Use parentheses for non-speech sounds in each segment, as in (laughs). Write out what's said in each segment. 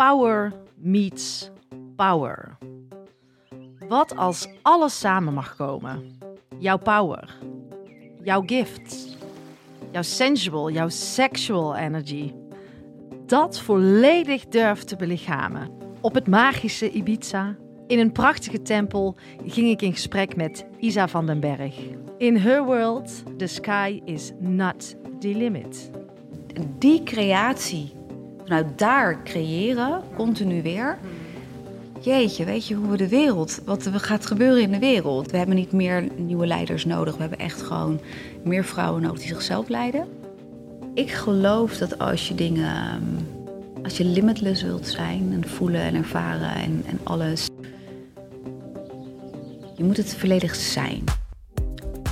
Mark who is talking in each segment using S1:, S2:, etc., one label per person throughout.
S1: Power meets power. Wat als alles samen mag komen? Jouw power, jouw gifts, jouw sensual, jouw sexual energy. Dat volledig durft te belichamen. Op het magische Ibiza, in een prachtige tempel, ging ik in gesprek met Isa van den Berg. In her world, the sky is not the limit.
S2: Die creatie, vanuit daar creëren, continu weer. Jeetje, weet je hoe we de wereld, wat er gaat gebeuren in de wereld? We hebben niet meer nieuwe leiders nodig. We hebben echt gewoon meer vrouwen nodig die zichzelf leiden. Ik geloof dat als je dingen, als je limitless wilt zijn en voelen en ervaren en, en alles, je moet het volledig zijn.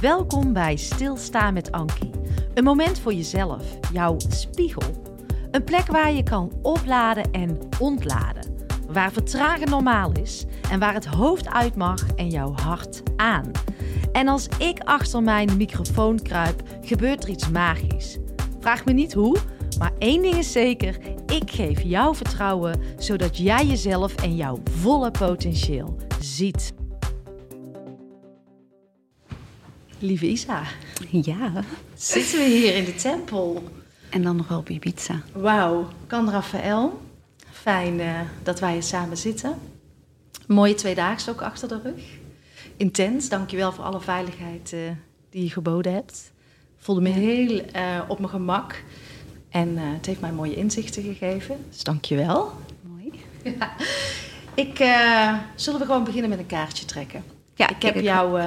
S1: Welkom bij Stilstaan met Ankie. Een moment voor jezelf, jouw spiegel. Een plek waar je kan opladen en ontladen. Waar vertragen normaal is en waar het hoofd uit mag en jouw hart aan. En als ik achter mijn microfoon kruip, gebeurt er iets magisch. Vraag me niet hoe, maar één ding is zeker: ik geef jou vertrouwen zodat jij jezelf en jouw volle potentieel ziet. Lieve Isa,
S2: Ja.
S1: zitten we hier in de tempel.
S2: En dan nog wel op Ibiza.
S1: Wauw, kan Rafael. Fijn eh, dat wij hier samen zitten. Mooie tweedaagse ook achter de rug. Intens, dankjewel voor alle veiligheid eh, die je geboden hebt. Voelde me heel eh, op mijn gemak. En het heeft mij mooie inzichten gegeven. Dus dankjewel.
S2: Mooi. (laughs)
S1: Ik, eh, zullen we gewoon beginnen met een kaartje trekken?
S2: Ja,
S1: ik heb jou...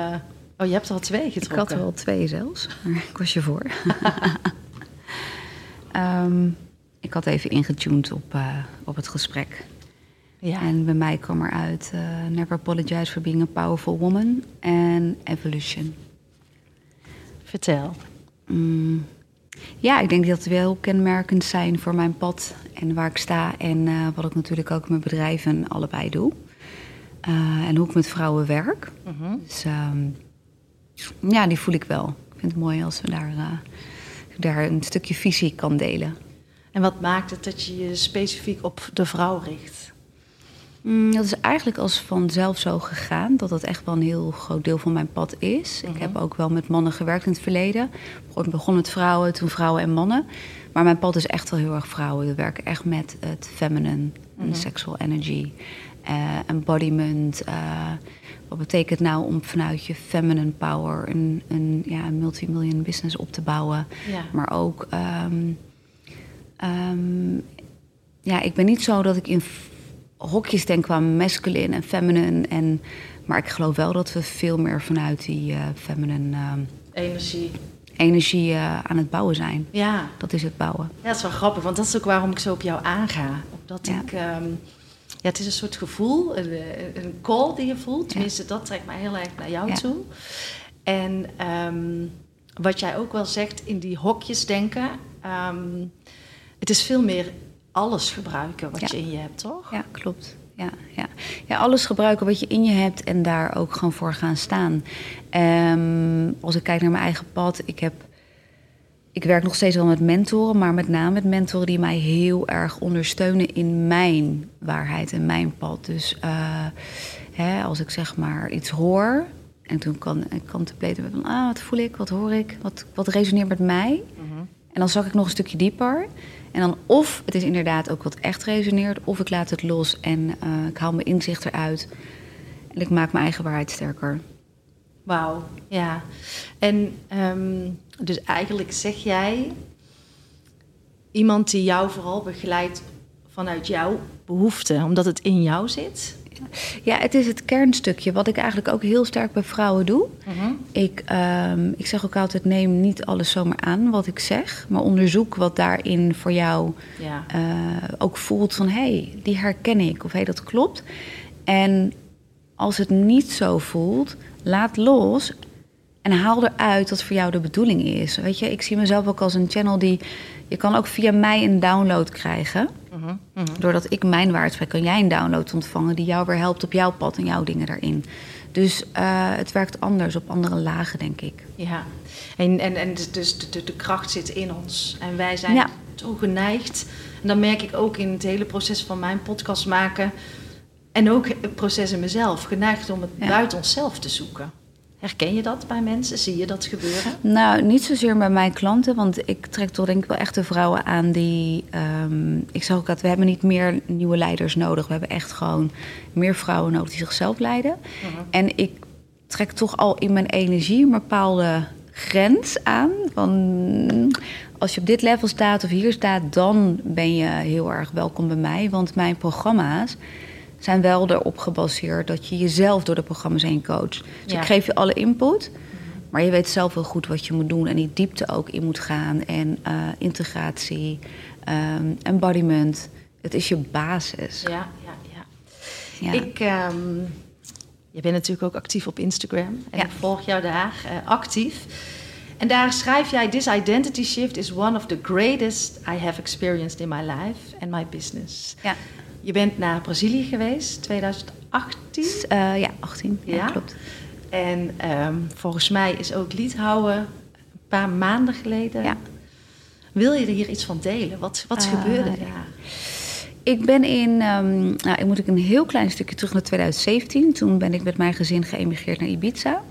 S1: oh, je hebt er al twee
S2: Ik
S1: getrokken.
S2: had er wel twee zelfs, maar ik was je voor. (laughs) Ehm, ik had even ingetuned op, eh, op het gesprek.
S1: Ja.
S2: En bij mij kwam eruit eh Never apologize for being a powerful woman en evolution.
S1: Vertel.
S2: Mm, ja, ik denk dat het wel kenmerkend zijn voor mijn pad en waar ik sta. En eh, wat ik natuurlijk ook met bedrijven allebei doe. En hoe ik met vrouwen werk.
S1: Mhm.
S2: Dus ehm, ja, die voel ik wel. Ik vind het mooi als we daar, daar een stukje visie kan delen.
S1: En wat maakt het dat je je specifiek op de vrouw richt?
S2: Mm, dat is eigenlijk als vanzelf zo gegaan. Dat dat echt wel een heel groot deel van mijn pad is. Ik heb ook wel met mannen gewerkt in het verleden. Ik begon met vrouwen, toen vrouwen en mannen. Maar mijn pad is echt wel heel erg vrouwen. We werken echt met het feminine, en sexual energy, eh, embodiment. eh, wat betekent nou om vanuit je feminine power een, een, ja, een multimillion business op te bouwen?
S1: Ja.
S2: Maar ook, ehm, ehm, ja, ik ben niet zo dat ik in hokjes denk qua masculine en feminine. En, maar ik geloof wel dat we veel meer vanuit die eh feminine ehm,
S1: Energie.
S2: energie eh, aan het bouwen zijn.
S1: Ja.
S2: Dat is het bouwen.
S1: Ja, dat is wel grappig, want dat is ook waarom ik zo op jou aanga. Omdat
S2: Ja.
S1: ik... ja, het is een soort gevoel, een, een call die je voelt. Tenminste, dat trekt mij heel erg naar jou toe. En ehm, wat jij ook wel zegt, in die hokjes denken... ehm, het is veel meer alles gebruiken wat je in je hebt, toch?
S2: Ja, klopt. Ja, ja. ja, alles gebruiken wat je in je hebt en daar ook gewoon voor gaan staan. Ehm, als ik kijk naar mijn eigen pad, ik heb. Ik werk nog steeds wel met mentoren, maar met name met mentoren die mij heel erg ondersteunen in mijn waarheid en mijn pad. Dus eh, hè, als ik zeg maar iets hoor en toen kan ik contempleren van, ah, wat voel ik, wat hoor ik, wat, wat resoneert met mij. En dan zak ik nog een stukje dieper. En dan of het is inderdaad ook wat echt resoneert, of ik laat het los en eh, ik haal mijn inzicht eruit. En ik maak mijn eigen waarheid sterker.
S1: Wauw, ja. En ehm, dus eigenlijk zeg jij... iemand die jou vooral begeleidt vanuit jouw behoefte... omdat het in jou zit...
S2: Ja, het is het kernstukje wat ik eigenlijk ook heel sterk bij vrouwen doe. Ik, ehm, ik zeg ook altijd: neem niet alles zomaar aan wat ik zeg, maar onderzoek wat daarin voor jou
S1: Ja.
S2: eh, ook voelt van hé, hey, die herken ik of hé, hey, dat klopt. En als het niet zo voelt, laat los en haal eruit wat voor jou de bedoeling is. Weet je, ik zie mezelf ook als een channel die je kan ook via mij een download krijgen. Doordat ik mijn waarheid spreek, kan jij een download ontvangen die jou weer helpt op jouw pad en jouw dingen daarin. Dus eh, het werkt anders op andere lagen, denk ik.
S1: Ja, en, en, en dus- dus de, de, de kracht zit in ons. En wij zijn
S2: Ja.
S1: zo geneigd. En dan merk ik ook in het hele proces van mijn podcast maken. En ook het proces in mezelf. Geneigd om het
S2: Ja.
S1: buiten onszelf te zoeken. Herken je dat bij mensen? Zie je dat gebeuren?
S2: Nou, niet zozeer bij mijn klanten, want ik trek toch denk ik wel echt de vrouwen aan die... ehm, ik zeg ook dat we hebben niet meer nieuwe leiders nodig. We hebben echt gewoon meer vrouwen nodig die zichzelf leiden. En ik trek toch al in mijn energie een bepaalde grens aan. Van als je op dit level staat of hier staat, dan ben je heel erg welkom bij mij. Want mijn programma's zijn wel erop gebaseerd dat je jezelf door de programma's heen coacht. Dus
S1: Ja.
S2: ik geef je alle input. Maar je weet zelf wel goed wat je moet doen en die diepte ook in moet gaan. En eh, integratie, ehm, embodiment. Het is je basis.
S1: Ja, ja, ja.
S2: Ja.
S1: Ik, ehm, je bent natuurlijk ook actief op Instagram. En
S2: Ja.
S1: ik volg jou daar eh, actief. En daar schrijf jij... This identity shift is one of the greatest I have experienced in my life and my business.
S2: ja.
S1: Je bent naar Brazilië geweest, 2018.
S2: Eh, ja, 18. Ja,
S1: Ja?
S2: klopt.
S1: En ehm, volgens mij is ook Litouwen een paar maanden geleden.
S2: Ja.
S1: Wil je er hier iets van delen? Wat, wat
S2: Eh,
S1: gebeurde
S2: ja.
S1: daar?
S2: Ik ben in, ehm, nou, ik moet ik een heel klein stukje terug naar 2017. Toen ben ik met mijn gezin geëmigreerd naar Ibiza.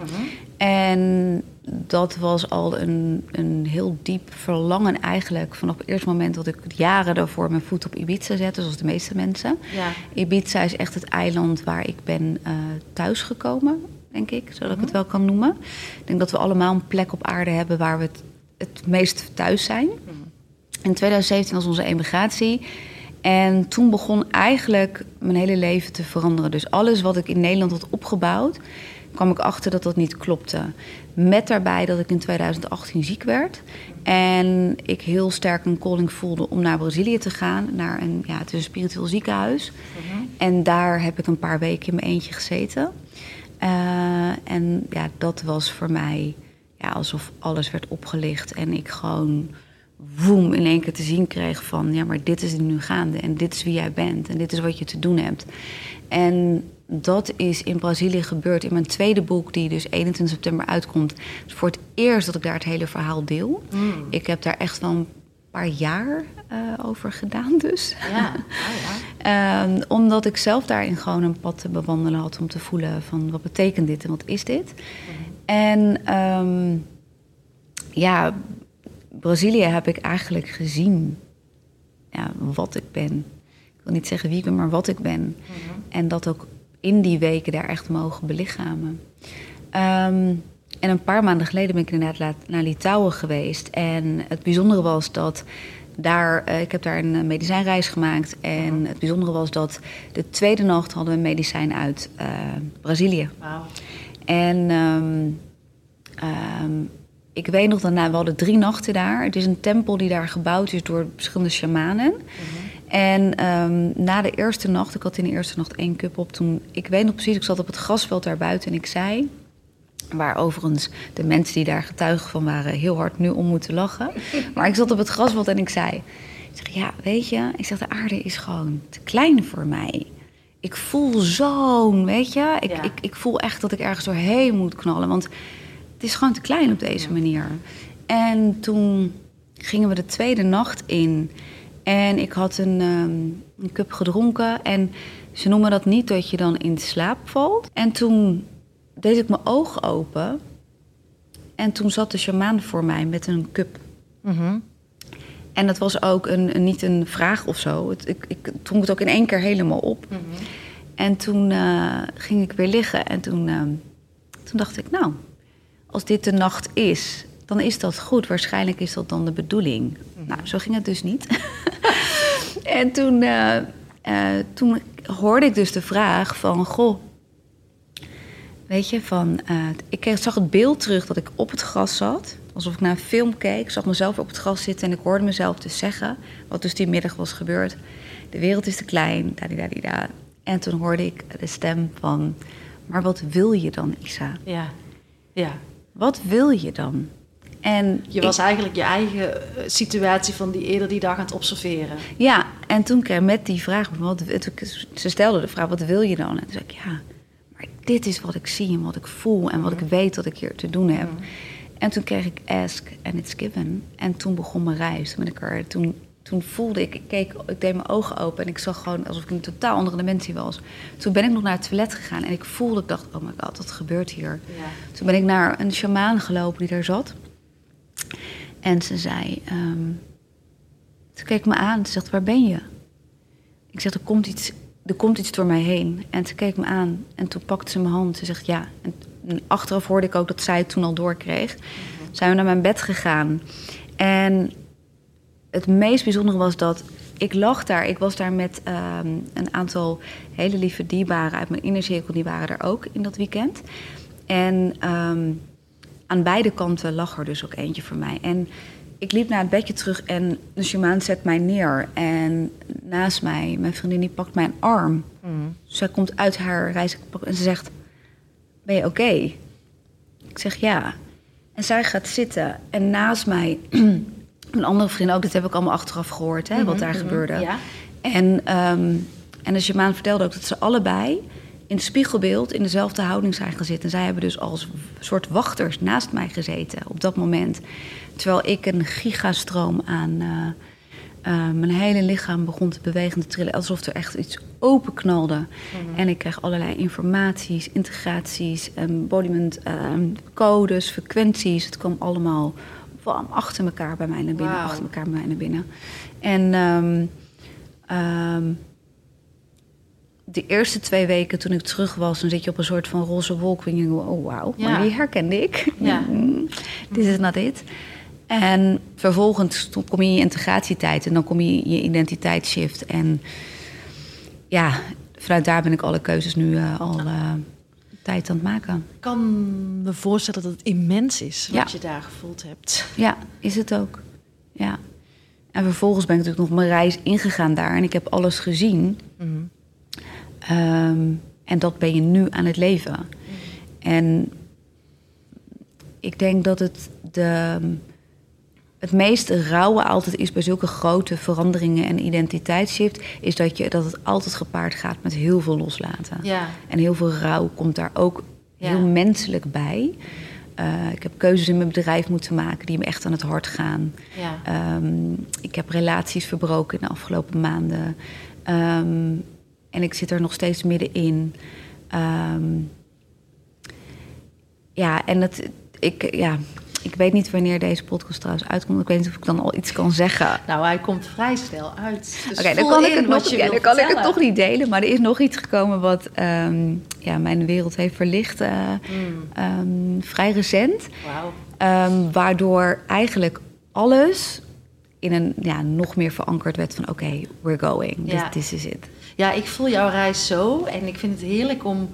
S2: En dat was al een, een heel diep verlangen eigenlijk. Vanaf het eerste moment dat ik jaren daarvoor mijn voet op Ibiza zette, zoals de meeste mensen.
S1: Ja.
S2: Ibiza is echt het eiland waar ik ben eh thuisgekomen, denk ik, zodat ik het wel kan noemen. Ik denk dat we allemaal een plek op aarde hebben waar we het, het meest thuis zijn. In 2017 was onze emigratie. En toen begon eigenlijk mijn hele leven te veranderen. Dus alles wat ik in Nederland had opgebouwd, kwam ik achter dat dat niet klopte. Met daarbij dat ik in 2018 ziek werd. En ik heel sterk een calling voelde om naar Brazilië te gaan. Naar een, ja, het is een spiritueel ziekenhuis. En daar heb ik een paar weken in mijn eentje gezeten. Eh, en ja, dat was voor mij ja, alsof alles werd opgelicht. En ik gewoon woem in één keer te zien kreeg van... ja, maar dit is nu gaande en dit is wie jij bent... en dit is wat je te doen hebt. En dat is in Brazilië gebeurd in mijn tweede boek... die dus 21 september uitkomt. Dus voor het eerst dat ik daar het hele verhaal deel. Ik heb daar echt wel een paar jaar eh, over gedaan dus.
S1: Ja, oh, ja. (laughs)
S2: Ehm, omdat ik zelf daarin gewoon een pad te bewandelen had om te voelen van wat betekent dit en wat is dit. En ehm, ja, Brazilië heb ik eigenlijk gezien ja, wat ik ben. Ik wil niet zeggen wie ik ben, maar wat ik ben. En dat ook in die weken daar echt mogen belichamen. Ehm, en een paar maanden geleden ben ik inderdaad naar Litouwen geweest. En het bijzondere was dat daar, eh, ik heb daar een eh, medicijnreis gemaakt. En het bijzondere was dat de tweede nacht hadden we een medicijn uit eh, Brazilië.
S1: Wauw.
S2: En ehm, ehm, ik weet nog dat nou, we hadden drie nachten daar. Het is een tempel die daar gebouwd is door verschillende shamanen. En ehm, na de eerste nacht, ik had in de eerste nacht één cup op. Toen, ik weet nog precies, ik zat op het grasveld daar buiten en ik zei... Waar overigens de mensen die daar getuigen van waren heel hard nu om moeten lachen. (laughs) Maar ik zat op het grasveld en ik zei... Ik zeg, ja, weet je, ik zeg, de aarde is gewoon te klein voor mij. Ik voel zo'n, weet je, ik,
S1: Ja.
S2: ik, ik voel echt dat ik ergens doorheen moet knallen. Want het is gewoon te klein op deze manier. En toen gingen we de tweede nacht in. En ik had een, ehm, een cup gedronken. En ze noemen dat niet dat je dan in slaap valt. En toen deed ik mijn ogen open. En toen zat de shamaan voor mij met een cup.
S1: Mhm.
S2: En dat was ook een, een- niet een vraag of zo. Het, ik, ik dronk het ook in één keer helemaal op. En toen eh, ging ik weer liggen. En toen, eh, toen dacht ik, nou, als dit de nacht is, dan is dat goed. Waarschijnlijk is dat dan de bedoeling. Nou, zo ging het dus niet. (laughs) en toen, eh, eh, toen hoorde ik dus de vraag van, goh, weet je, van, eh, ik kreeg- zag het beeld terug dat ik op het gras zat. Alsof ik naar een film keek. Ik zag mezelf op het gras zitten en ik hoorde mezelf dus zeggen, wat dus die middag was gebeurd. De wereld is te klein, da En toen hoorde ik de stem van, maar wat wil je dan, Isa?
S1: Ja. Ja.
S2: Wat wil je dan? En
S1: Je was eigenlijk je eigen eh, situatie van die eerder die dag aan het observeren.
S2: Ja, en toen kreeg ik met die vraag, wat, ze stelde de vraag, wat wil je dan? En toen zei ik, ja, maar dit is wat ik zie en wat ik voel en wat ik weet dat ik hier te doen heb. En toen kreeg ik ask and it's given. En toen begon mijn reis. Er, toen toen voelde ik, ik keek, ik deed mijn ogen open en ik zag gewoon alsof ik in een totaal andere dimensie was. Toen ben ik nog naar het toilet gegaan en ik voelde, ik dacht, oh my god, wat gebeurt hier?
S1: Ja.
S2: Toen ben ik naar een shamaan gelopen die daar zat. En ze zei, ehm, ze keek me aan, ze zegt, waar ben je? Ik zeg, er komt iets, er komt iets door mij heen. En ze keek me aan en toen pakte ze mijn hand. Ze zegt, ja. En achteraf hoorde ik ook dat zij het toen al doorkreeg. Zijn we naar mijn bed gegaan. En het meest bijzondere was dat ik lag daar. Ik was daar met ehm, een aantal hele lieve dierbaren uit mijn innercirkel. Die waren er ook in dat weekend. En ehm, aan beide kanten lag er dus ook eentje voor mij. En ik liep naar het bedje terug en de shamaan zet mij neer. En naast mij, mijn vriendin, die pakt mijn arm.
S1: Mm.
S2: Zij komt uit haar reis en ze zegt: Ben je oké? Ik zeg ja. En zij gaat zitten en naast mij, (clears throat) een andere vriendin ook, dit heb ik allemaal achteraf gehoord, hè, wat daar gebeurde.
S1: Ja.
S2: En, ehm, en de shamaan vertelde ook dat ze allebei in het spiegelbeeld in dezelfde houding zijn gaan zitten. En zij hebben dus als soort wachters naast mij gezeten op dat moment. Terwijl ik een gigastroom aan eh, eh, mijn hele lichaam begon te bewegen, te trillen. Alsof er echt iets openknalde. En ik kreeg allerlei informaties, integraties, embodiment, ehm, codes, frequenties. Het kwam allemaal van achter elkaar bij mij naar binnen, achter elkaar bij mij naar binnen. En ehm, ehm, de eerste twee weken toen ik terug was, dan zit je op een soort van roze wolk. En je denkt, oh wauw,
S1: Ja.
S2: maar die herkende ik.
S1: Ja. (laughs)
S2: Dit is not it. En vervolgens kom je in je integratietijd en dan kom je in je identiteitsshift. En ja, vanuit daar ben ik alle keuzes nu eh, al eh, tijd aan het maken.
S1: Ik kan me voorstellen dat het immens is wat
S2: Ja.
S1: je daar gevoeld hebt.
S2: Ja, is het ook. Ja. En vervolgens ben ik natuurlijk nog mijn reis ingegaan daar en ik heb alles gezien.
S1: Mhm.
S2: Ehm, en dat ben je nu aan het leven. En ik denk dat het de, het meest rauwe altijd is bij zulke grote veranderingen en identiteitsshift, is dat, je, dat het altijd gepaard gaat met heel veel loslaten.
S1: Ja.
S2: En heel veel rouw komt daar ook
S1: Ja.
S2: heel menselijk bij. Eh, ik heb keuzes in mijn bedrijf moeten maken die me echt aan het hart gaan.
S1: Ja.
S2: Ehm, ik heb relaties verbroken in de afgelopen maanden. Ehm, en ik zit er nog steeds middenin. Ehm ja, en het, ik, ja, ik weet niet wanneer deze podcast trouwens uitkomt. Ik weet niet of ik dan al iets kan zeggen.
S1: Nou, hij komt vrij snel uit. Dus
S2: Oké, dan kan, ik het, nog, ja, dan kan ik het toch niet delen. Maar er is nog iets gekomen wat ehm, ja, mijn wereld heeft verlicht. eh,
S1: Mm.
S2: ehm, vrij recent.
S1: Wauw.
S2: Waardoor eigenlijk alles in een ja, nog meer verankerd werd van... oké, we're going.
S1: Ja.
S2: This, this is it.
S1: Ja, ik voel jouw reis zo. En ik vind het heerlijk om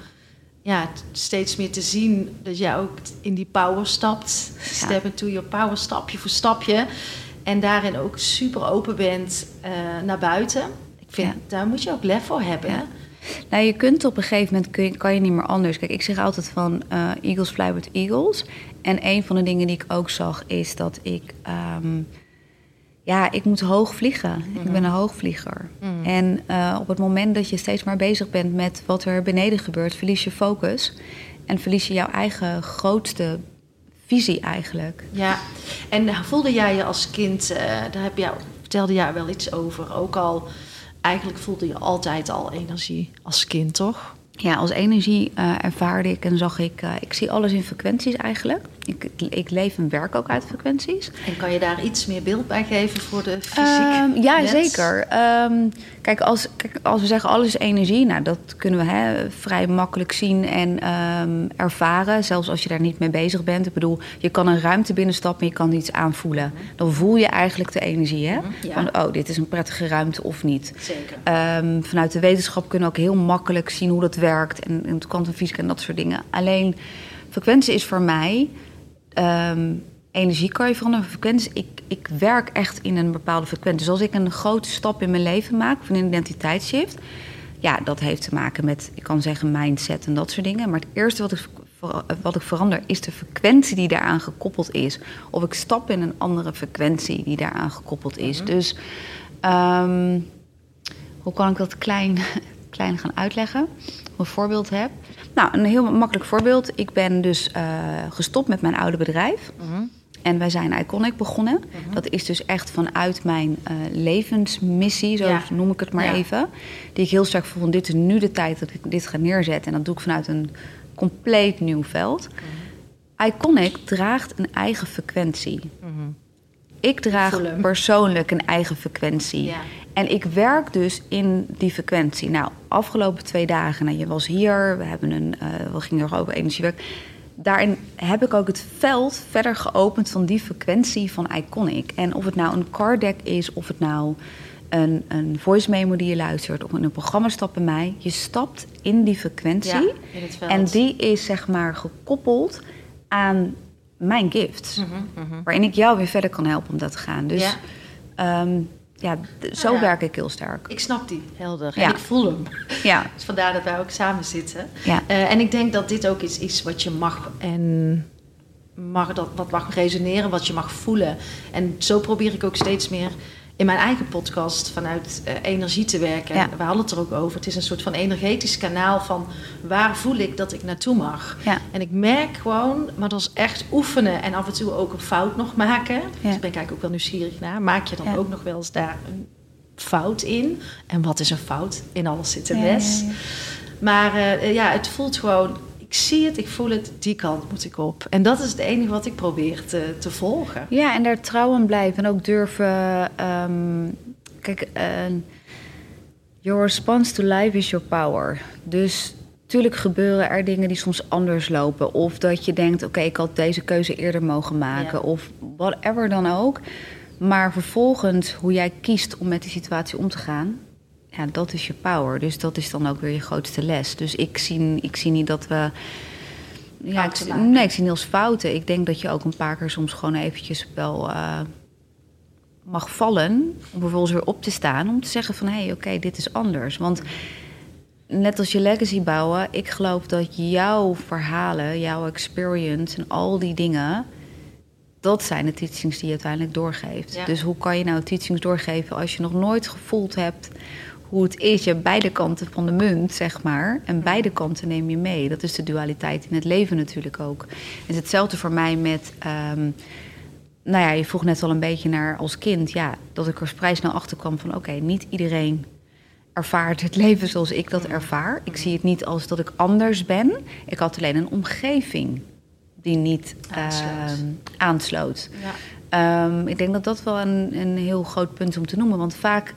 S1: ja, steeds meer te zien dat jij ook in die power stapt. Step into your power, stapje voor stapje. En daarin ook super open bent eh, naar buiten. Ik vind,
S2: Ja.
S1: daar moet je ook lef voor hebben.
S2: Ja. Nou, je kunt op een gegeven moment kun je, kan je niet meer anders. Kijk, ik zeg altijd van eh, eagles fly with eagles. En een van de dingen die ik ook zag is dat ik... ehm, ja, ik moet hoog vliegen. Ik ben een hoogvlieger. En eh, op het moment dat je steeds maar bezig bent met wat er beneden gebeurt... verlies je focus en verlies je jouw eigen grootste visie eigenlijk.
S1: Ja, en voelde jij je als kind, eh, daar heb je, vertelde jij wel iets over, ook al, eigenlijk voelde je altijd al energie als kind, toch?
S2: Ja, als energie eh, ervaarde ik en zag ik... eh, ik zie alles in frequenties eigenlijk. Ik, ik leef en werk ook uit frequenties.
S1: En kan je daar iets meer beeld bij geven voor de fysiek?
S2: Ehm, ja,
S1: mens?
S2: zeker. Ehm, kijk, als, kijk, als we zeggen alles is energie, nou, dat kunnen we hè, vrij makkelijk zien en ehm, ervaren. Zelfs als je daar niet mee bezig bent. Ik bedoel, je kan een ruimte binnenstappen en je kan iets aanvoelen. Dan voel je eigenlijk de energie. Hè?
S1: Mhm, ja.
S2: Van, oh, dit is een prettige ruimte of niet.
S1: Zeker.
S2: Ehm, vanuit de wetenschap kunnen we ook heel makkelijk zien hoe dat werkt. En, en het kwantumfysica en dat soort dingen. Alleen, frequentie is voor mij... ehm, energie kan je veranderen. Frequentie, ik, ik werk echt in een bepaalde frequentie. Dus als ik een grote stap in mijn leven maak... van een identiteitsshift... ja, dat heeft te maken met, ik kan zeggen, mindset en dat soort dingen. Maar het eerste wat ik, wat ik verander... is de frequentie die daaraan gekoppeld is. Of ik stap in een andere frequentie die daaraan gekoppeld is. Dus... ehm, hoe kan ik dat klein, (laughs) klein gaan uitleggen? Een voorbeeld heb. Nou, een heel makkelijk voorbeeld. Ik ben dus eh, gestopt met mijn oude bedrijf.
S1: Mhm.
S2: En wij zijn Iconic begonnen.
S1: Mhm.
S2: Dat is dus echt vanuit mijn eh, levensmissie, zo
S1: Ja.
S2: noem ik het maar
S1: Ja.
S2: even. Die ik heel sterk voel van dit is nu de tijd dat ik dit ga neerzetten. En dat doe ik vanuit een compleet nieuw veld.
S1: Mhm.
S2: Iconic draagt een eigen frequentie. Ik draag persoonlijk een eigen frequentie.
S1: Ja.
S2: En ik werk dus in die frequentie. Nou, afgelopen twee dagen, nou, je was hier, we, hebben een, eh, we gingen over energiewerk. Daarin heb ik ook het veld verder geopend van die frequentie van Iconic. En of het nou een card deck is, of het nou een, een voice memo die je luistert, of in een programma stapt bij mij. Je stapt in die frequentie.
S1: Ja, in het veld.
S2: En die is zeg maar gekoppeld aan mijn gifts. Waarin ik jou weer verder kan helpen om dat te gaan. Dus
S1: Ja.
S2: ja, ja zo
S1: ja.
S2: werk ik heel sterk.
S1: Ik snap die, helder.
S2: Ja.
S1: En ik voel hem.
S2: Ja, (laughs)
S1: Dus vandaar dat wij ook samen zitten.
S2: Ja.
S1: Eh, en ik denk dat dit ook iets is wat je mag en mag dat, wat mag resoneren, wat je mag voelen. En zo probeer ik ook steeds meer in mijn eigen podcast vanuit eh, energie te werken.
S2: Ja.
S1: We hadden het er ook over. Het is een soort van energetisch kanaal van waar voel ik dat ik naartoe mag.
S2: Ja.
S1: En ik merk gewoon, maar dat is echt oefenen en af en toe ook een fout nog maken.
S2: Ja.
S1: Dus daar ben ik eigenlijk ook wel nieuwsgierig naar. Maak je dan ook nog wel eens daar een fout in? En wat is een fout? In alles zit een les. Maar eh, ja, het voelt gewoon, zie het, ik voel het, die kant moet ik op. En dat is het enige wat ik probeer te, te volgen.
S2: ja, en daar trouw aan blijven. En ook durven... ehm, kijk, eh, your response to life is your power. Dus Tuurlijk gebeuren er dingen die soms anders lopen. Of dat je denkt, oké, ik had deze keuze eerder mogen maken.
S1: Ja.
S2: Of whatever dan ook. Maar vervolgens, hoe jij kiest om met die situatie om te gaan... Ja, dat is je power. Dus dat is dan ook weer je grootste les. Dus ik zie, ik zie niet dat we... Ja, ik, nee, ik zie niet als fouten. Ik denk dat je ook een paar keer soms gewoon eventjes wel eh, mag vallen. Om vervolgens weer op te staan. Om te zeggen van, hé, hey, oké, dit is anders. Want net als je legacy bouwen, ik geloof dat jouw verhalen, jouw experience en al die dingen, dat zijn de teachings die je uiteindelijk doorgeeft.
S1: Ja.
S2: Dus hoe kan je nou teachings doorgeven als je nog nooit gevoeld hebt hoe het is? Je hebt beide kanten van de munt, zeg maar. En beide kanten neem je mee. Dat is de dualiteit in het leven natuurlijk ook. Het is hetzelfde voor mij met. ehm, nou ja, je vroeg net al een beetje naar als kind, ja, dat ik er vrij snel achter kwam van: oké, niet iedereen ervaart het (laughs) leven zoals ik dat ervaar. Ik zie het niet als dat ik anders ben. Ik had alleen een omgeving die niet
S1: Aansloot.
S2: ehm, aansloot.
S1: Ja.
S2: Ehm, ik denk dat dat wel een, een heel groot punt is om te noemen. Want vaak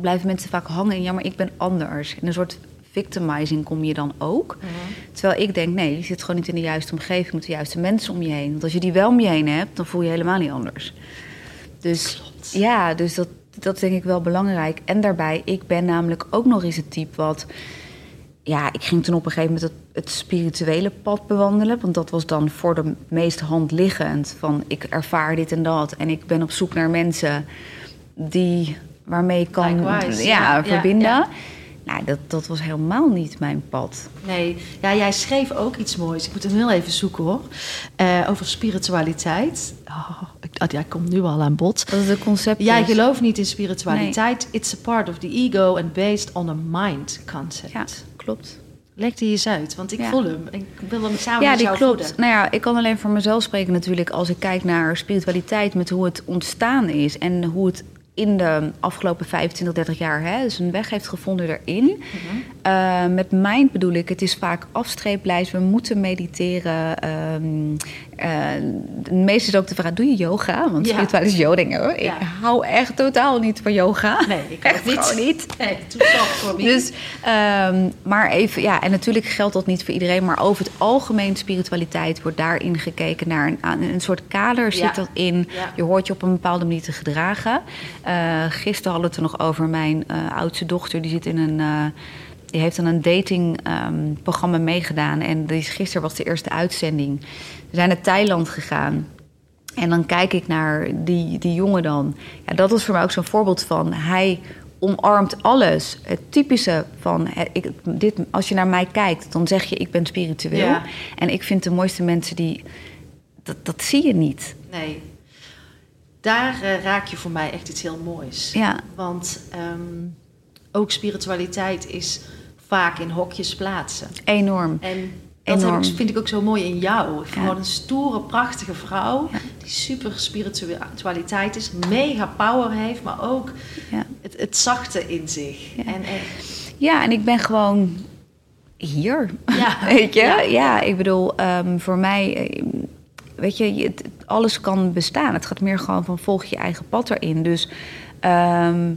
S2: blijven mensen vaak hangen in... ja, maar ik ben anders. In een soort victimizing kom je dan ook. Terwijl ik denk, nee, je zit gewoon niet in de juiste omgeving... met de juiste mensen om je heen. Want als je die wel om je heen hebt, dan voel je je helemaal niet anders. Dus
S1: Klopt.
S2: ja, dus dat, dat is denk ik wel belangrijk. En daarbij, ik ben namelijk ook nog eens het type wat... Ja, ik ging toen op een gegeven moment het, het spirituele pad bewandelen. Want dat was dan voor de meest hand liggend. Van ik ervaar dit en dat. En ik ben op zoek naar mensen die, waarmee ik kan
S1: Likewise,
S2: ja, verbinden.
S1: ja.
S2: Nou, dat, dat was helemaal niet mijn pad.
S1: Nee, ja, jij schreef ook iets moois. Ik moet hem heel even zoeken hoor. Eh, over spiritualiteit. Oh, ik, oh, ja, komt nu al aan bod.
S2: Dat is het concept.
S1: Jij
S2: is.
S1: gelooft niet in spiritualiteit. It's a part of the ego and based on a mind concept.
S2: Ja, klopt.
S1: Leg die eens uit, want ik
S2: Ja.
S1: voel hem. Ik wil hem samen
S2: Ja,
S1: met
S2: die
S1: jou
S2: klopt.
S1: voeden.
S2: Nou ja, ik kan alleen voor mezelf spreken natuurlijk als ik kijk naar spiritualiteit met hoe het ontstaan is en hoe het in de afgelopen 25, 30 jaar hè, dus een weg heeft gevonden erin.
S1: Mhm.
S2: Eh, met mind bedoel ik, het is vaak afstreeplijst. We moeten mediteren. ehm eh, de meeste is ook de vraag, doe je yoga? Want
S1: Ja.
S2: spiritualiteit is yoga. Denk ik, hou echt totaal niet van yoga.
S1: Nee, ik (laughs)
S2: echt
S1: niet.
S2: gewoon niet.
S1: Nee, voor wie.
S2: Dus, ehm, maar even, ja, en natuurlijk geldt dat niet voor iedereen, maar over het algemeen spiritualiteit wordt daarin gekeken naar een, een soort kader zit dat in. Je hoort je op een bepaalde manier te gedragen. Eh gisteren hadden we het er nog over mijn eh, oudste dochter, die zit in een. eh, die heeft aan een datingprogramma meegedaan. En die is, gisteren was de eerste uitzending. We zijn naar Thailand gegaan. En dan kijk ik naar die, die jongen dan. Ja, dat was voor mij ook zo'n voorbeeld van... hij omarmt alles. Het typische van... eh, Ik, dit, als je naar mij kijkt, dan zeg je ik ben spiritueel.
S1: Ja.
S2: En ik vind de mooiste mensen die... Dat, dat zie je niet.
S1: Nee. Daar eh, raak je voor mij echt iets heel moois.
S2: Ja,
S1: Want ehm, ook spiritualiteit is vaak in hokjes plaatsen.
S2: enorm.
S1: En dat
S2: Enorm.
S1: heb ik, vind ik ook zo mooi in jou.
S2: Ja.
S1: Gewoon een stoere, prachtige vrouw...
S2: Ja.
S1: die super spiritualiteit is, mega power heeft, maar ook
S2: Ja.
S1: het, het zachte in zich.
S2: Ja.
S1: En, en
S2: Ja, en ik ben gewoon hier.
S1: Ja. (laughs)
S2: Weet je?
S1: Ja.
S2: Ik bedoel, ehm, voor mij, eh, weet je, je- het- alles kan bestaan. Het gaat meer gewoon van volg je eigen pad erin. Dus ehm,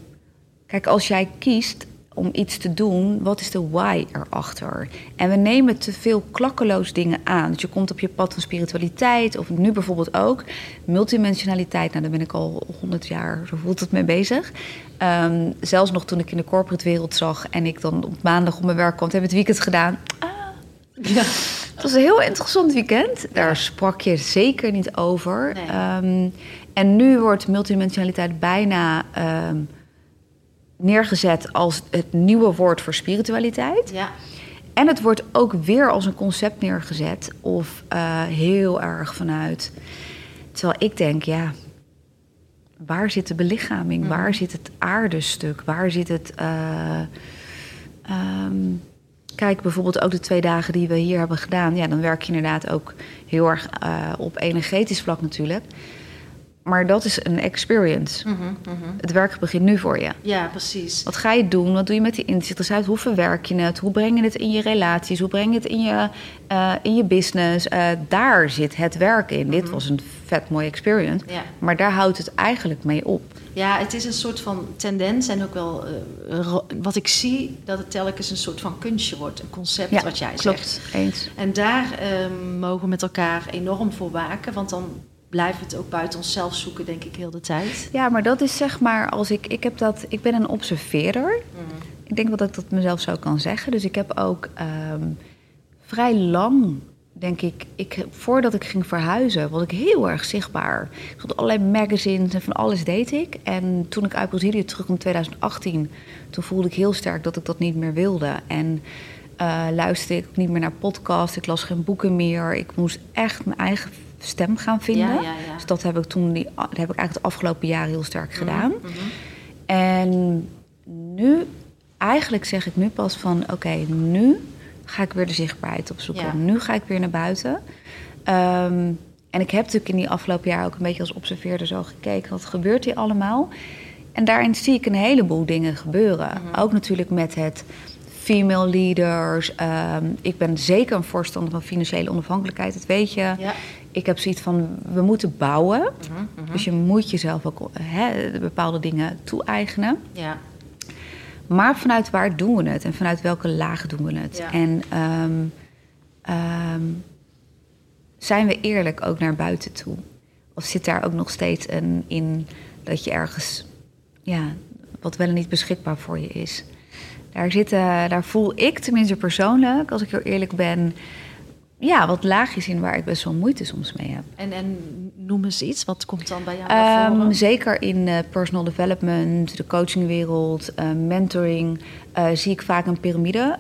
S2: kijk, als jij kiest om iets te doen, wat is de why erachter? En we nemen te veel klakkeloos dingen aan. Dus je komt op je pad van spiritualiteit, of nu bijvoorbeeld ook multidimensionaliteit. Nou, daar ben ik al honderd jaar, zo voelt het mee bezig. Ehm, zelfs nog toen ik in de corporate wereld zag en ik dan op maandag op mijn werk kwam, heb ik het weekend gedaan.
S1: ja.
S2: Het was een heel interessant weekend. Daar sprak je zeker niet over.
S1: Nee.
S2: Ehm, en nu wordt multidimensionaliteit bijna ehm, neergezet als het nieuwe woord voor spiritualiteit.
S1: ja.
S2: En het wordt ook weer als een concept neergezet. Of eh, heel erg vanuit. Terwijl ik denk, ja. Waar zit de belichaming?
S1: Mhm.
S2: Waar zit het aardestuk? Waar zit het. eh, ehm, kijk, bijvoorbeeld ook de twee dagen die we hier hebben gedaan. Ja, dan werk je inderdaad ook heel erg eh, op energetisch vlak natuurlijk. Maar dat is een experience.
S1: Mhm, mhm.
S2: Het werk begint nu voor je.
S1: ja, precies.
S2: Wat ga je doen? Wat doe je met die inzichten uit? Hoe verwerk je het? Hoe breng je het in je relaties? Hoe breng je het in je, eh, in je business? Eh, daar zit het werk in. Dit was een vet mooie experience.
S1: Ja.
S2: Maar daar houdt het eigenlijk mee op.
S1: Ja, het is een soort van tendens en ook wel eh, wat ik zie, dat het telkens een soort van kunstje wordt, een concept wat jij
S2: klopt.
S1: zegt.
S2: Eens.
S1: En daar ehm, mogen we met elkaar enorm voor waken, want dan blijven het ook buiten onszelf zoeken, denk ik, heel de tijd.
S2: Ja, maar dat is zeg maar als ik. Ik, heb dat, ik ben een observeerder. Ik denk wel dat ik dat mezelf zo kan zeggen. Dus ik heb ook ehm, vrij lang, denk ik, ik, voordat ik ging verhuizen, was ik heel erg zichtbaar. Ik had allerlei magazines en van alles deed ik. En toen ik uit Brazilië terug in 2018, toen voelde ik heel sterk dat ik dat niet meer wilde. En eh, luisterde ik ook niet meer naar podcasts, ik las geen boeken meer. Ik moest echt mijn eigen stem gaan vinden. Dus dat heb ik toen, die, dat heb ik eigenlijk de afgelopen jaren heel sterk gedaan.
S1: Mhm.
S2: En nu, eigenlijk zeg ik nu pas van... oké, nu ga ik weer de zichtbaarheid opzoeken. Nu ga ik weer naar buiten. Ehm, en ik heb natuurlijk in die afgelopen jaar ook een beetje als observeerder zo gekeken... wat gebeurt hier allemaal? En daarin zie ik een heleboel dingen gebeuren.
S1: Mhm.
S2: Ook natuurlijk met het female leaders. Ehm, ik ben zeker een voorstander van financiële onafhankelijkheid, dat weet je.
S1: Ja.
S2: Ik heb zoiets van, we moeten bouwen.
S1: Mhm,
S2: Dus je moet jezelf ook hè, bepaalde dingen toe-eigenen.
S1: Ja,
S2: Maar vanuit waar doen we het en vanuit welke laag doen we het?
S1: Ja.
S2: En ehm, ehm, zijn we eerlijk ook naar buiten toe? Of zit daar ook nog steeds een in dat je ergens, ja, wat wel en niet beschikbaar voor je is? Daar, zitten, daar voel ik tenminste persoonlijk, als ik heel eerlijk ben, ja, wat laagjes in waar ik best wel moeite soms mee heb.
S1: en, en noem eens iets, wat komt dan bij jou voren?
S2: zeker in eh, personal development, de coachingwereld, eh, mentoring, eh, zie ik vaak een piramide.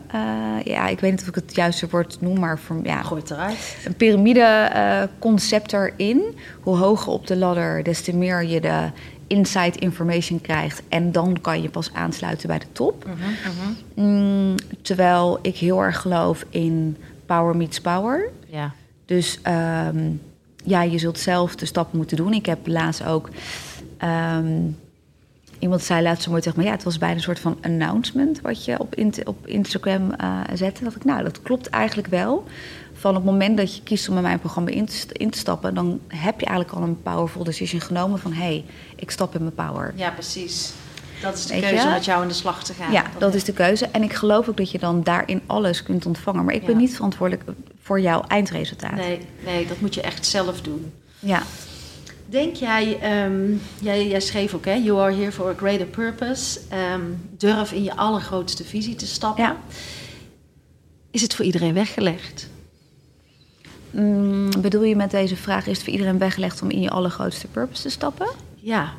S2: Ja, ik weet niet of ik het juiste woord noem, maar voor, ja,
S1: Gooi het eruit.
S2: een piramide-concept erin. Hoe hoger op de ladder, des te meer je de inside information krijgt. En dan kan je pas aansluiten bij de top.
S1: Mhm, mhm.
S2: Mm, terwijl ik heel erg geloof in power meets power.
S1: Ja.
S2: Dus ehm, ja, je zult zelf de stap moeten doen. Ik heb laatst ook... ehm, iemand zei laatst zo mooi tegen me... ja, het was bijna een soort van announcement... wat je op, int- op Instagram eh zette. dacht ik, nou, dat klopt eigenlijk wel. Van op het moment dat je kiest om in mijn programma in te, st- in te stappen... dan heb je eigenlijk al een powerful decision genomen van... hé, hey, ik stap in mijn power.
S1: ja, precies. Dat is de
S2: Weet
S1: keuze
S2: je?
S1: om met jou in de slag te gaan.
S2: Ja, dat is de keuze. En ik geloof ook dat je dan daarin alles kunt ontvangen. Maar ik ben niet verantwoordelijk voor jouw eindresultaat.
S1: Nee, nee, dat moet je echt zelf doen.
S2: Ja.
S1: Denk jij, ehm, jij, jij schreef ook, hè, you are here for a greater purpose. Ehm, durf in je allergrootste visie te stappen.
S2: Ja.
S1: Is het voor iedereen weggelegd?
S2: Mm, bedoel je met deze vraag, is het voor iedereen weggelegd om in je allergrootste purpose te stappen?
S1: Ja,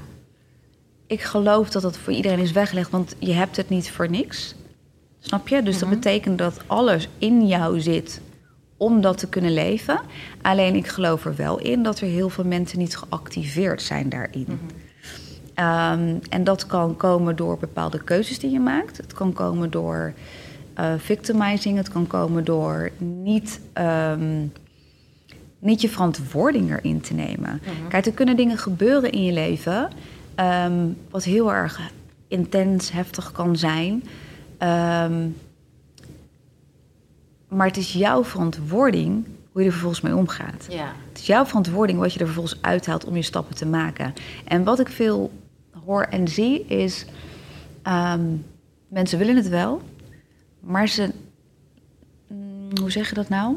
S2: Ik geloof dat dat voor iedereen is weggelegd, want je hebt het niet voor niks. Snap je? Dus dat betekent dat alles in jou zit om dat te kunnen leven. Alleen ik geloof er wel in dat er heel veel mensen niet geactiveerd zijn daarin. Ehm, en dat kan komen door bepaalde keuzes die je maakt. Het kan komen door eh, victimizing. Het kan komen door niet, ehm, niet je verantwoording erin te nemen. Kijk, er kunnen dingen gebeuren in je leven... ehm, wat heel erg intens, heftig kan zijn... Ehm, maar het is jouw verantwoording hoe je er vervolgens mee omgaat.
S1: Ja.
S2: Het is jouw verantwoording wat je er vervolgens uithaalt om je stappen te maken. En wat ik veel hoor en zie is... ehm, mensen willen het wel, maar ze... mm, hoe zeg je dat nou?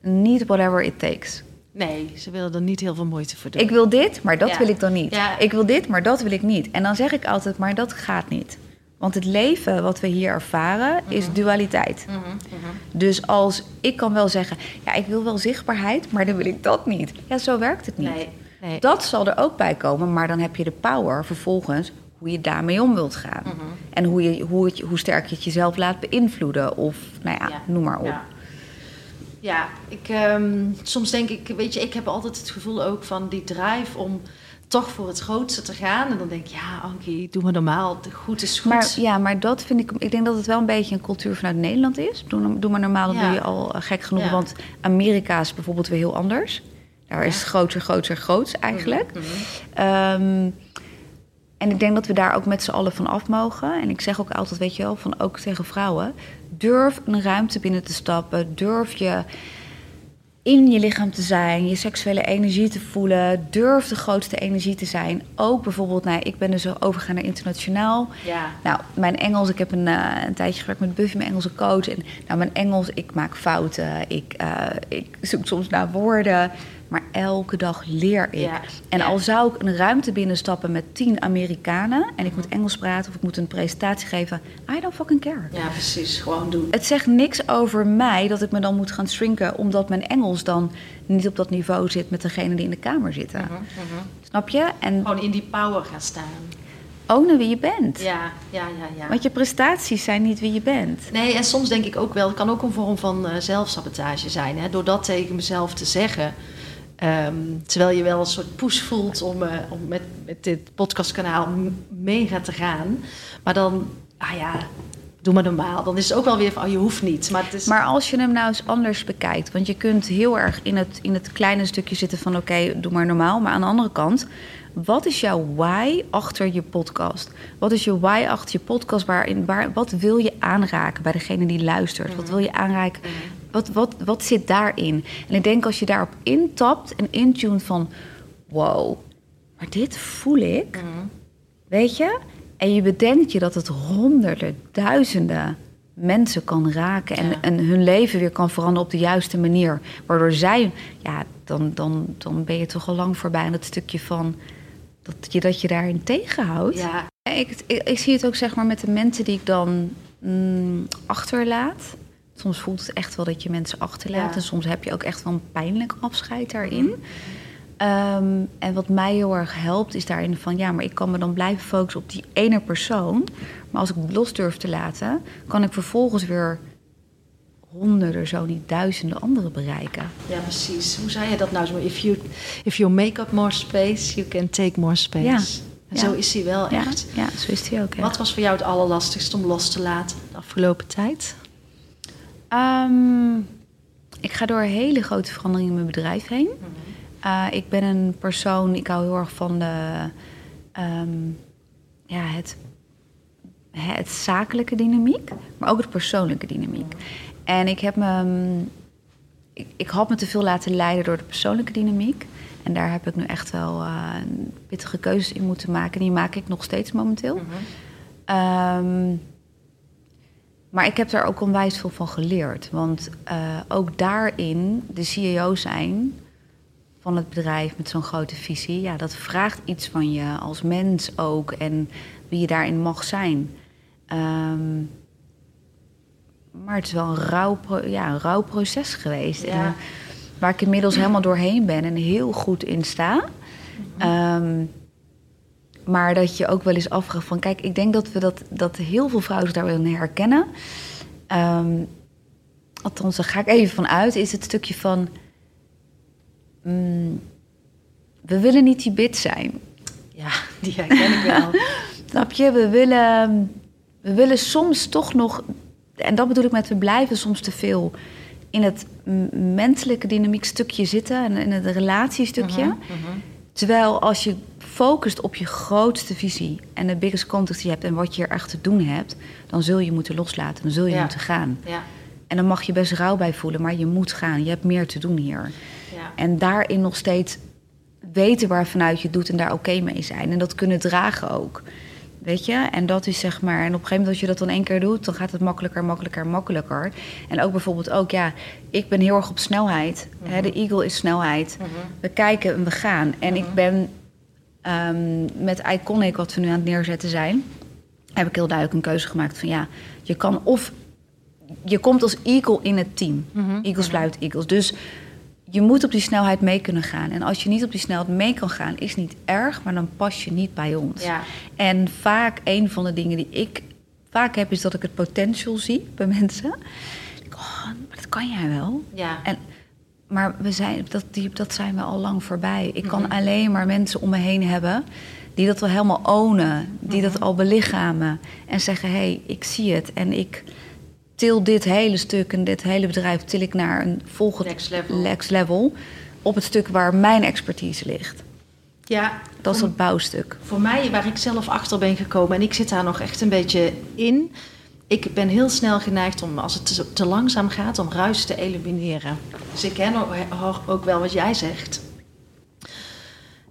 S2: Niet whatever it takes.
S1: Nee, ze willen er niet heel veel moeite voor doen.
S2: Ik wil dit, maar dat
S1: Ja.
S2: wil ik dan niet.
S1: Ja.
S2: Ik wil dit, maar dat wil ik niet. En dan zeg ik altijd, maar dat gaat niet. Want het leven wat we hier ervaren is
S1: Mhm.
S2: dualiteit. Dus als ik kan wel zeggen, ja, ik wil wel zichtbaarheid, maar dan wil ik dat niet. Ja, zo werkt het niet.
S1: Nee, nee.
S2: Dat zal er ook bij komen, maar dan heb je de power vervolgens hoe je daarmee om wilt gaan.
S1: Mhm.
S2: En hoe, je, hoe, het, hoe sterk je het jezelf laat beïnvloeden. Of, nou ja,
S1: Ja.
S2: noem maar op.
S1: Ja, ja ik, ehm, soms denk ik, weet je, ik heb altijd het gevoel ook van die drive om toch voor het grootste te gaan. En dan denk ik, ja, Ankie, doe maar normaal. Goed is goed.
S2: Maar ja, maar dat vind ik. Ik denk dat het wel een beetje een cultuur vanuit Nederland is. Doe, doe maar normaal, dat
S1: Ja.
S2: doe je al eh, gek genoeg.
S1: Ja.
S2: Want Amerika is bijvoorbeeld weer heel anders. Daar is het groter, groter, groots eigenlijk.
S1: Mhm.
S2: Ehm, en ik denk dat we daar ook met z'n allen van af mogen. En ik zeg ook altijd, weet je wel, van ook tegen vrouwen: durf een ruimte binnen te stappen. Durf je in je lichaam te zijn, je seksuele energie te voelen. Durf de grootste energie te zijn. Ook bijvoorbeeld, nou, ik ben dus overgegaan naar internationaal.
S1: Ja.
S2: Nou, mijn Engels, ik heb een, eh, een tijdje gewerkt met Buffy, mijn Engelse coach. En nou, mijn Engels, ik maak fouten, ik, eh, ik zoek soms naar woorden. Maar elke dag leer ik.
S1: Ja.
S2: En al zou ik een ruimte binnenstappen met tien Amerikanen... en ik moet Engels praten of ik moet een presentatie geven... I don't fucking care.
S1: ja, precies. Gewoon doen.
S2: Het zegt niks over mij dat ik me dan moet gaan shrinken... omdat mijn Engels dan niet op dat niveau zit met degene die in de kamer zitten.
S1: Mhm, mhm.
S2: Snap je? En
S1: Gewoon in die power gaan staan.
S2: ook naar wie je bent.
S1: Ja, ja, ja, ja.
S2: Want je prestaties zijn niet wie je bent.
S1: Nee, en soms denk ik ook wel, het kan ook een vorm van eh, zelfsabotage zijn. Hè? Door dat tegen mezelf te zeggen. Ehm, terwijl je wel een soort push voelt om, eh, om met, met dit podcastkanaal m- mega te gaan. Maar dan, ah ja, doe maar normaal. Dan is het ook wel weer van, oh, je hoeft niet. Maar het is...
S2: Maar als je hem nou eens anders bekijkt, want je kunt heel erg in het, in het kleine stukje zitten van oké, doe maar normaal. Maar aan de andere kant, wat is jouw why achter je podcast? Wat is je why achter je podcast? Waarin, waar, wat wil je aanraken bij degene die luistert? Wat wil je aanraken? Wat, wat, wat zit daarin? En ik denk als je daarop intapt en intunt van wow, maar dit voel ik. Weet je? En je bedenkt je dat het honderden, duizenden mensen kan raken en,
S1: Ja.
S2: en hun leven weer kan veranderen op de juiste manier. Waardoor zij, ja, dan, dan, dan ben je toch al lang voorbij aan het stukje van dat je, dat je daarin tegenhoudt.
S1: ja,
S2: Ik, ik, ik zie het ook zeg maar met de mensen die ik dan mm, achterlaat. Soms voelt het echt wel dat je mensen achterlaat.
S1: Ja.
S2: En soms heb je ook echt wel een pijnlijk afscheid daarin. Ehm, en wat mij heel erg helpt is daarin van... ja, maar ik kan me dan blijven focussen op die ene persoon. Maar als ik het los durf te laten... kan ik vervolgens weer honderden, zo niet duizenden anderen bereiken.
S1: ja, precies. Hoe zei je dat nou zo? If you, if you make up more space, you can take more space.
S2: Ja.
S1: En
S2: Ja.
S1: zo is hij wel echt.
S2: ja zo is die ook.
S1: Wat was voor jou het allerlastigste om los te laten de afgelopen tijd?
S2: Ehm, ik ga door hele grote veranderingen in mijn bedrijf heen. Uh, ik ben een persoon, ik hou heel erg van de, ehm, ja, het, het zakelijke dynamiek, maar ook het persoonlijke dynamiek. En ik heb me, mm, ik, ik had me te veel laten leiden door de persoonlijke dynamiek. En daar heb ik nu echt wel uh, pittige keuzes in moeten maken. Die maak ik nog steeds momenteel. Ehm, maar ik heb daar ook onwijs veel van geleerd. Want uh, ook daarin, de CEO zijn van het bedrijf met zo'n grote visie, ja, dat vraagt iets van je als mens ook en wie je daarin mag zijn. Um, maar het is wel een rauw, ja, een rauw proces geweest.
S1: Ja.
S2: En, waar ik inmiddels helemaal doorheen ben en heel goed in sta. Um, maar dat je ook wel eens afvraagt van... kijk, ik denk dat, we dat, dat heel veel vrouwen zich daar wel in herkennen. Um, althans, daar ga ik even van uit. Is het stukje van... Mm, we willen niet die bit zijn.
S1: Ja, die herken ik wel. (laughs)
S2: Snap je? We willen, we willen soms toch nog... en dat bedoel ik met we blijven soms te veel... in het menselijke dynamiek stukje zitten en in het relatiestukje.
S1: Mhm,
S2: Terwijl als je focust op je grootste visie en de biggest context die je hebt en wat je er echt te doen hebt, dan zul je moeten loslaten, dan zul je
S1: Ja.
S2: moeten gaan.
S1: Ja,
S2: En dan mag je best rouw bij voelen, maar je moet gaan. Je hebt meer te doen hier.
S1: ja.
S2: En daarin nog steeds weten waar vanuit je doet en daar oké mee zijn. En dat kunnen dragen ook. Weet je? En dat is zeg maar. En op een gegeven moment, als je dat dan één keer doet, dan gaat het makkelijker, makkelijker, makkelijker. En ook bijvoorbeeld ook, ja, ik ben heel erg op snelheid. Hè, de Eagle is snelheid. We kijken en we gaan. En ik ben ehm, met Iconic, wat we nu aan het neerzetten zijn, heb ik heel duidelijk een keuze gemaakt van ja, je kan of je komt als eagle in het team. Eagles blijft eagles. Dus je moet op die snelheid mee kunnen gaan. En als je niet op die snelheid mee kan gaan, is niet erg, maar dan pas je niet bij ons.
S1: Ja.
S2: En vaak een van de dingen die ik vaak heb, is dat ik het potential zie bij (laughs) mensen. Oh, maar dat kan jij wel.
S1: Ja.
S2: En, maar we zijn, dat, die, dat zijn we al lang voorbij. Ik kan alleen maar mensen om me heen hebben die dat wel helemaal ownen, die dat al belichamen en zeggen: hé, hey, ik zie het en ik til dit hele stuk en dit hele bedrijf til ik naar een volgend
S1: Next level.
S2: next level op het stuk waar mijn expertise ligt.
S1: ja.
S2: Dat is dat bouwstuk.
S1: voor mij, waar ik zelf achter ben gekomen... en ik zit daar nog echt een beetje in... ik ben heel snel geneigd om, als het te, te langzaam gaat... om ruis te elimineren. Dus ik ken ook, wel wat jij zegt...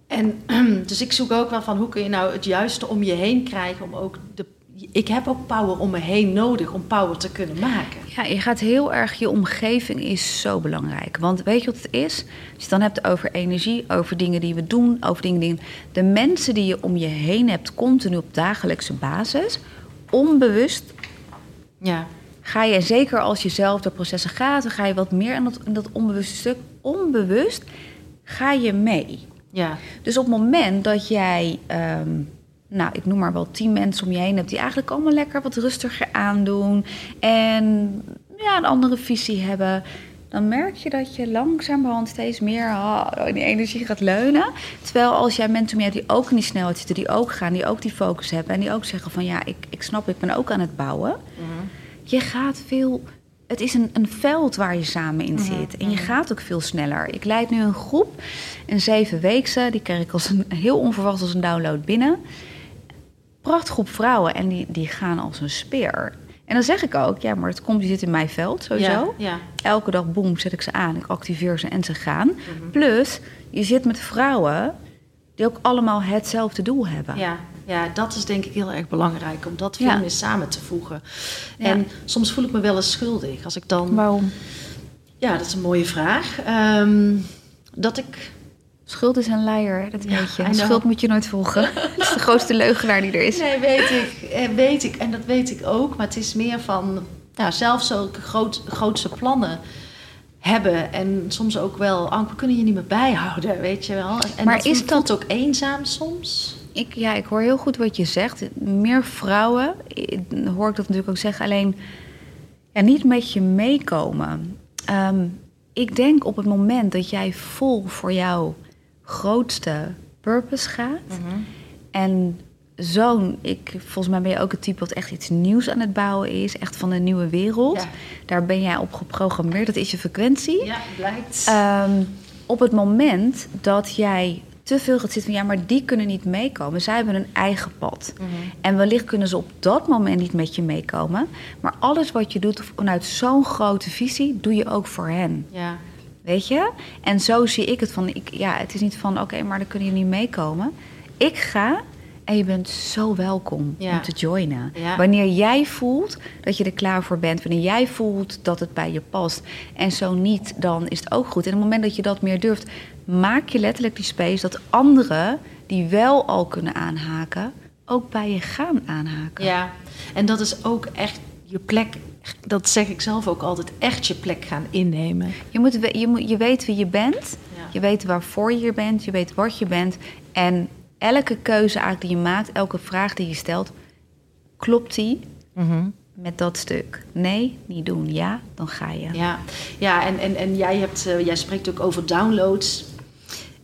S1: En (clears throat) dus ik zoek ook wel van hoe kun je nou het juiste om je heen krijgen om ook de. Ik heb ook power om me heen nodig om power te kunnen maken.
S2: Ja, je gaat heel erg, je omgeving is zo belangrijk. Want weet je wat het is? Als je het dan hebt over energie, over dingen die we doen, over dingen die... De mensen die je om je heen hebt, continu op dagelijkse basis, onbewust
S1: Ja,
S2: ga je, zeker als je zelf door processen gaat, dan ga je wat meer in dat, in dat onbewuste stuk. Onbewust ga je mee.
S1: ja,
S2: Dus op het moment dat jij, ehm, nou, ik noem maar wel tien mensen om je heen hebt die eigenlijk allemaal lekker wat rustiger aandoen en ja, een andere visie hebben, dan merk je dat je langzamerhand steeds meer in die energie gaat leunen. Terwijl als jij mensen hebt die ook in die snelheid zitten, die ook gaan, die ook die focus hebben en die ook zeggen van ja, ik, ik snap, ik ben ook aan het bouwen. Je gaat veel. Het is een, een veld waar je samen in zit. En je gaat ook veel sneller. Ik leid nu een groep, een zevenweekse. Die kreeg ik als een, heel onverwacht als een download binnen. Prachtgroep vrouwen en die, die gaan als een speer. En dan zeg ik ook, ja, maar het komt, die zit in mijn veld sowieso.
S1: ja, ja.
S2: Elke dag, boem, zet ik ze aan. Ik activeer ze en ze gaan. Plus, je zit met vrouwen die ook allemaal hetzelfde doel hebben.
S1: Ja, ja, dat is denk ik heel erg belangrijk om dat veel
S2: Ja.
S1: meer samen te voegen. En soms voel ik me wel eens schuldig als ik dan.
S2: Waarom?
S1: Ja, dat is een mooie vraag. Ehm, dat ik.
S2: Schuld is een leier, dat
S1: Ja,
S2: weet je.
S1: Know.
S2: Schuld moet je nooit volgen. (laughs) dat is de grootste leugenaar die er is.
S1: Nee, weet ik, eh, weet ik. En dat weet ik ook. Maar het is meer van. Nou, zelf zulke groot, grootse plannen hebben. En soms ook wel. Ank, we kunnen je niet meer bijhouden, weet je wel. En
S2: Maar
S1: dat
S2: is
S1: voelt ook eenzaam soms?
S2: Ik, ja, ik hoor heel goed wat je zegt. Meer vrouwen, eh, hoor ik dat natuurlijk ook zeggen. Alleen ja, niet met je meekomen. Ehm, ik denk op het moment dat jij vol voor jouw grootste purpose gaat. En zo'n, ik, volgens mij ben je ook het type wat echt iets nieuws aan het bouwen is. Echt van een nieuwe wereld.
S1: Ja.
S2: Daar ben jij op geprogrammeerd. Dat is je frequentie.
S1: Ja, blijkt.
S2: Ehm, op het moment dat jij te veel gaat zitten van ja, maar die kunnen niet meekomen. Zij hebben een eigen pad. En wellicht kunnen ze op dat moment niet met je meekomen. Maar alles wat je doet vanuit zo'n grote visie, doe je ook voor hen.
S1: ja.
S2: Weet je? En zo zie ik het van, ik, ja, het is niet van oké, maar dan kunnen je niet meekomen. Ik ga en je bent zo welkom
S1: Ja.
S2: om te joinen.
S1: Ja.
S2: Wanneer jij voelt dat je er klaar voor bent, wanneer jij voelt dat het bij je past en zo niet, dan is het ook goed. En op het moment dat je dat meer durft, maak je letterlijk die space dat anderen die wel al kunnen aanhaken, ook bij je gaan aanhaken.
S1: Ja, en dat is ook echt je plek, dat zeg ik zelf ook altijd, echt je plek gaan innemen.
S2: Je, moet, je, moet, je weet wie je bent.
S1: Ja.
S2: Je weet waarvoor je hier bent. Je weet wat je bent. En elke keuze eigenlijk die je maakt, elke vraag die je stelt, klopt die met dat stuk? Nee, niet doen. Ja, dan ga je.
S1: Ja, ja en, en, en jij, hebt, eh, jij spreekt ook over downloads.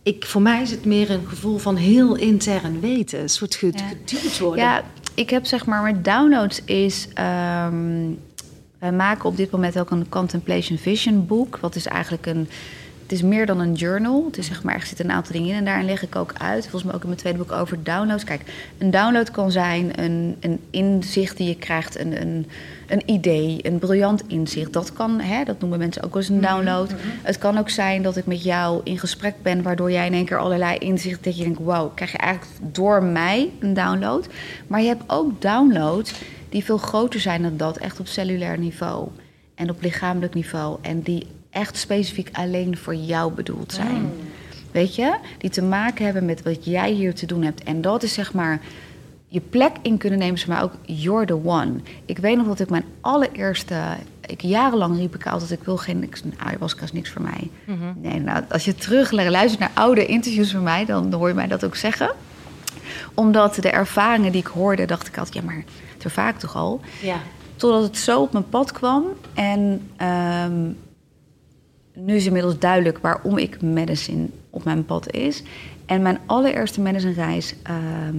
S1: Ik, voor mij is het meer een gevoel van heel intern weten. Een soort geduwd worden.
S2: Ja, ik heb zeg maar met downloads is. ehm, Wij maken op dit moment ook een Contemplation Vision boek. Wat is eigenlijk een. Het is meer dan een journal. Het is zeg maar, er zitten een aantal dingen in en daarin leg ik ook uit. Volgens mij ook in mijn tweede boek over downloads. Kijk, een download kan zijn een, een inzicht die je krijgt, een, een, een idee, een briljant inzicht. Dat kan, hè, dat noemen mensen ook wel eens een download. Het kan ook zijn dat ik met jou in gesprek ben, waardoor jij in één keer allerlei inzichten dat je denkt, wauw, krijg je eigenlijk door mij een download. Maar je hebt ook downloads die veel groter zijn dan dat, echt op cellulair niveau en op lichamelijk niveau. En die echt specifiek alleen voor jou bedoeld zijn. Weet je? Die te maken hebben met wat jij hier te doen hebt. En dat is zeg maar je plek in kunnen nemen, maar ook you're the one. Ik weet nog dat ik mijn allereerste. Ik, jarenlang riep ik altijd: ik wil geen niks, ayahuasca is niks voor mij. Nee, nou, als je terug luistert naar oude interviews van mij, dan hoor je mij dat ook zeggen. Omdat de ervaringen die ik hoorde, dacht ik altijd: ja, maar het ervaar ik toch al.
S1: Ja.
S2: Totdat het zo op mijn pad kwam. En ehm, nu is inmiddels duidelijk waarom ik medicine op mijn pad is. En mijn allereerste medicine reis ehm,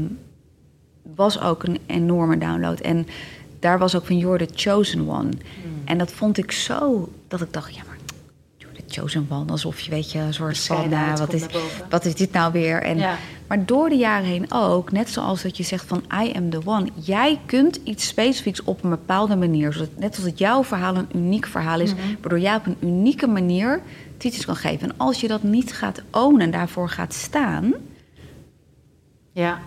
S2: was ook een enorme download. En daar was ook van You're the Chosen One. En dat vond ik zo dat ik dacht, ja maar Chosen One. Alsof je weet je, een soort van, nou, wat, is, wat is dit nou weer? En,
S1: Ja.
S2: Maar door de jaren heen ook, net zoals dat je zegt van I am the one. Jij kunt iets specifieks op een bepaalde manier. Zodat, net als dat jouw verhaal een uniek verhaal is. Waardoor jij op een unieke manier titels kan geven. En als je dat niet gaat ownen en daarvoor gaat staan...
S1: ja.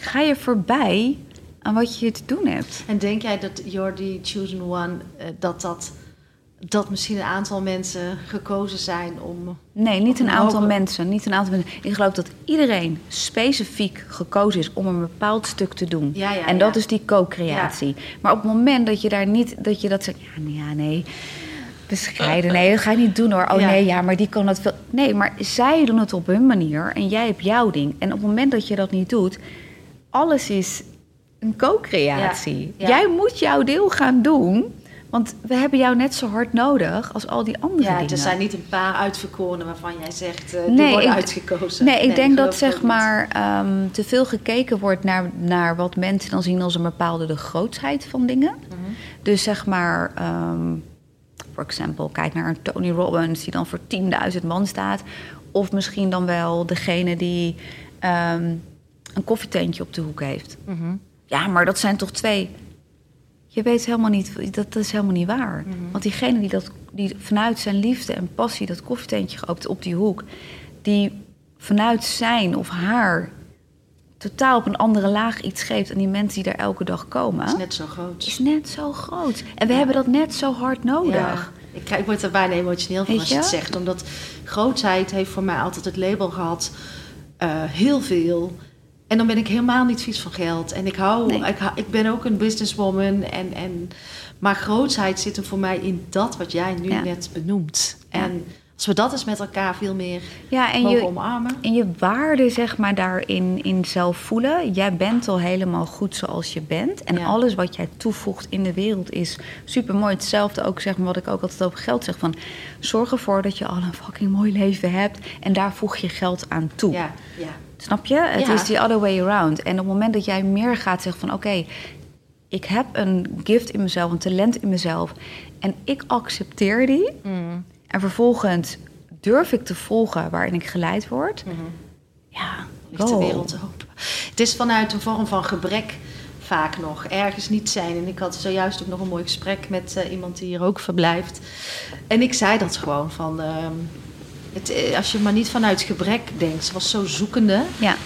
S2: ga je voorbij aan wat je hier te doen hebt.
S1: En denk jij dat You're the Chosen One, eh, dat, dat, dat misschien een aantal mensen gekozen zijn om...
S2: Nee, niet een aantal mensen. Niet een aantal mensen. Ik geloof dat iedereen specifiek gekozen is om een bepaald stuk te doen.
S1: Ja, ja,
S2: en dat
S1: ja.
S2: is die co-creatie. Maar op het moment dat je daar niet, dat je dat zegt, ja, nee, nee. Bescheiden, nee, dat ga je niet doen hoor. Oh nee, ja, maar die kan het veel. Nee, maar zij doen het op hun manier en jij hebt jouw ding. En op het moment dat je dat niet doet, alles is een co-creatie. Jij moet jouw deel gaan doen, want we hebben jou net zo hard nodig als al die andere
S1: Ja,
S2: dingen.
S1: er zijn niet een paar uitverkorenen waarvan jij zegt, die
S2: Nee,
S1: worden
S2: ik-
S1: uitgekozen.
S2: Nee, ik denk dat zeg maar ehm, te veel gekeken wordt naar, naar wat mensen dan zien als een bepaalde de grootsheid van dingen.
S1: Mhm.
S2: Dus zeg maar, ehm voor example, kijk naar een Tony Robbins die dan voor 10.000 man staat. Of misschien dan wel degene die ehm, een koffietentje op de hoek heeft.
S1: Mhm.
S2: Ja, maar dat zijn toch twee. Je weet helemaal niet, dat, dat is helemaal niet waar.
S1: Mhm.
S2: Want diegene die, dat, die vanuit zijn liefde en passie dat koffietentje geopend op die hoek, die vanuit zijn of haar totaal op een andere laag iets geeft aan die mensen die daar elke dag komen,
S1: is net zo groot.
S2: is net zo groot. En we
S1: Ja.
S2: hebben dat net zo hard nodig.
S1: Ja, ik, ik word er bijna emotioneel van
S2: Weet
S1: als je het zegt. Omdat grootheid heeft voor mij altijd het label gehad. eh, heel veel. En dan ben ik helemaal niet vies van geld. En ik, hou,
S2: Nee.
S1: ik, hou- ik ben ook een businesswoman. En, en, maar grootheid zit hem voor mij in dat wat jij nu
S2: Ja.
S1: net benoemt.
S2: Ja.
S1: En als we dat eens met elkaar veel meer
S2: Ja, en
S1: mogen
S2: je,
S1: omarmen.
S2: En je waarde, zeg maar, daarin in zelf voelen. Jij bent al helemaal goed zoals je bent. En
S1: Ja.
S2: alles wat jij toevoegt in de wereld is super mooi. Hetzelfde ook, zeg maar, wat ik ook altijd over geld zeg. Van, zorg ervoor dat je al een fucking mooi leven hebt. En daar voeg je geld aan toe.
S1: Ja, ja.
S2: Snap je? Het
S1: Ja.
S2: is the other way around. En op het moment dat jij meer gaat zeggen van... oké, ik heb een gift in mezelf, een talent in mezelf... en ik accepteer die...
S1: Mm.
S2: en vervolgens durf ik te volgen waarin ik geleid word... ja,
S1: ligt
S2: go.
S1: de wereld open. Het is vanuit een vorm van gebrek vaak nog. Ergens niet zijn. En ik had zojuist ook nog een mooi gesprek met eh, iemand die hier ook verblijft. En ik zei dat gewoon van... ehm, het, eh, als je maar niet vanuit gebrek denkt. Ze was zo zoekende.
S2: Ja,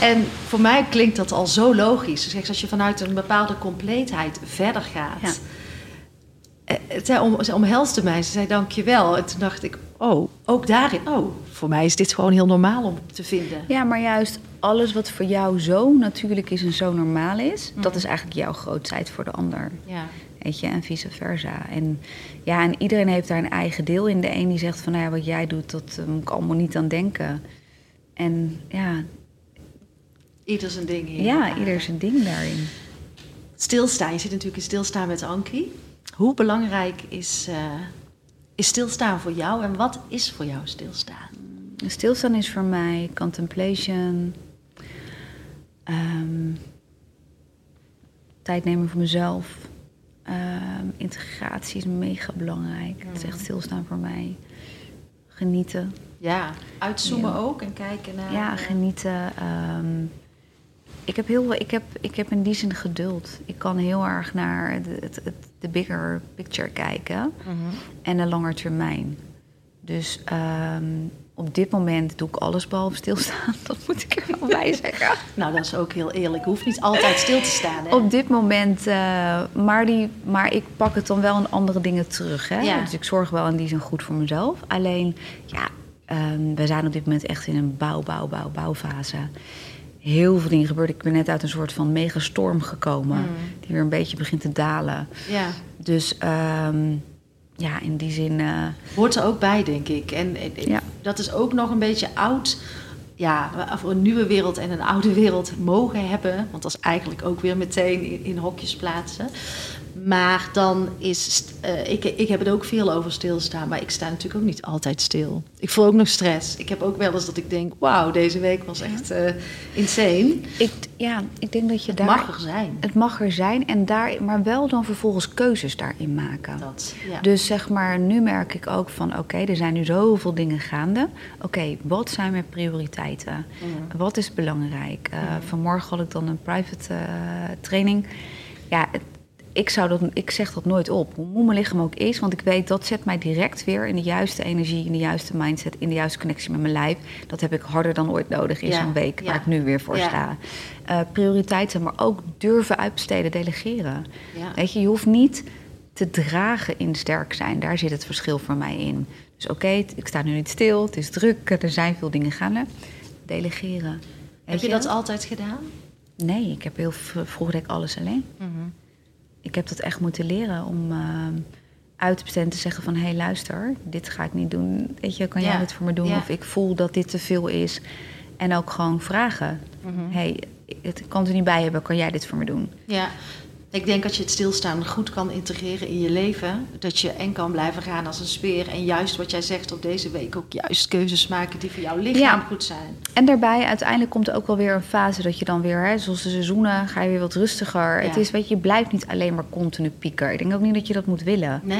S1: En voor mij klinkt dat al zo logisch. Dus als je vanuit een bepaalde compleetheid verder gaat.
S2: Ja.
S1: Eh, Het zei om, ze omhelste mij. Ze zei dankjewel. En toen dacht ik, oh, ook daarin. Oh, voor mij is dit gewoon heel normaal om te vinden.
S2: ja, maar juist alles wat voor jou zo natuurlijk is en zo normaal is...
S1: Mhm.
S2: dat is eigenlijk jouw grootheid voor de ander.
S1: Ja.
S2: Weet je, en vice versa. En ja, en iedereen heeft daar een eigen deel in. De een die zegt van, nou ja, wat jij doet, dat moet ik allemaal niet aan denken. En ja,
S1: Ieder zijn ding hier.
S2: ja ieder zijn ding daarin.
S1: Stilstaan. Je zit natuurlijk in stilstaan met Ankie. Hoe belangrijk is, eh, is stilstaan voor jou en wat is voor jou stilstaan?
S2: Stilstaan is voor mij contemplation. ehm, tijd nemen voor mezelf. Ehm, integratie is mega belangrijk. Het is echt stilstaan voor mij. Genieten.
S1: Ja, uitzoomen
S2: Ja.
S1: ook en kijken naar...
S2: Ja,
S1: eh,
S2: genieten. ehm, ik heb heel ik heb, ik heb in die zin geduld. Ik kan heel erg naar de, het, het, de bigger picture kijken
S1: mhm.
S2: en de lange termijn. Dus ehm, op dit moment doe ik alles behalve stilstaan. (laughs) Dat moet ik er wel bij zeggen.
S1: Nou, dat is ook heel eerlijk. Je hoeft niet altijd stil te staan, hè?
S2: Op dit moment, eh, maar, die, maar ik pak het dan wel in andere dingen terug. Hè?
S1: Ja.
S2: Dus ik zorg wel in die zin goed voor mezelf. Alleen, ja, ehm, we zijn op dit moment echt in een bouw, bouw, bouw, bouwfase. Heel veel dingen gebeuren. Ik ben net uit een soort van megastorm gekomen.
S1: Mm.
S2: Die weer een beetje begint te dalen.
S1: Ja,
S2: Dus ehm, ja, in die zin... eh,
S1: hoort er ook bij, denk ik. En, en- en
S2: Ja.
S1: dat is ook nog een beetje oud. Ja, voor een nieuwe wereld en een oude (laughs) wereld mogen hebben. Want dat is eigenlijk ook weer meteen in, in hokjes plaatsen. Maar dan is... eh, ik, ik heb het ook veel over stilstaan. Maar ik sta natuurlijk ook niet altijd stil. Ik voel ook nog stress. Ik heb ook wel eens dat ik denk... Wauw, deze week was echt eh, insane.
S2: ik, ja, ik denk dat je
S1: Het
S2: daar...
S1: mag er zijn.
S2: Het mag er zijn, en daar, maar wel dan vervolgens keuzes daarin maken.
S1: Dat, ja.
S2: Dus zeg maar, nu merk ik ook van oké, er zijn nu zoveel dingen gaande. Oké, wat zijn mijn prioriteiten?
S1: Mhm.
S2: Wat is belangrijk? Eh,
S1: Mhm.
S2: Vanmorgen had ik dan een private training. Ja, het- ik, zou dat, ik zeg dat nooit op, hoe moe mijn lichaam ook is. Want ik weet dat zet mij direct weer in de juiste energie, in de juiste mindset, in de juiste connectie met mijn lijf. Dat heb ik harder dan ooit nodig in
S1: Ja,
S2: zo'n week waar ik nu weer voor
S1: Ja.
S2: sta. Eh, prioriteiten, maar ook durven uitbesteden, delegeren. Weet je, je hoeft niet te dragen in sterk zijn. Daar zit het verschil voor mij in. Dus oké, ik sta nu niet stil, het is druk, er zijn veel dingen gaande. Delegeren.
S1: Heb je dat altijd gedaan?
S2: Nee, ik heb heel v- vroeger deed ik alles alleen. Ik heb dat echt moeten leren om ehm, uit te besteden en te zeggen van... hé, hey, luister, dit ga ik niet doen. Weet je, kan jij
S1: Ja,
S2: dit voor me doen?
S1: ja.
S2: Of ik voel dat dit te veel is. En ook gewoon vragen.
S1: Mhm.
S2: Hey, het kan er niet bij hebben, kan jij dit voor me doen?
S1: Ja, ik denk dat je het stilstaan goed kan integreren in je leven. Dat je en kan blijven gaan als een speer. En juist wat jij zegt op deze week ook juist keuzes maken die voor jouw lichaam
S2: Ja.
S1: goed zijn.
S2: En daarbij, uiteindelijk komt er ook wel weer een fase dat je dan weer, hè, zoals de seizoenen, ga je weer wat rustiger.
S1: Ja.
S2: Het is, weet je, je blijft niet alleen maar continu pieker. Ik denk ook niet dat je dat moet willen.
S1: Nee,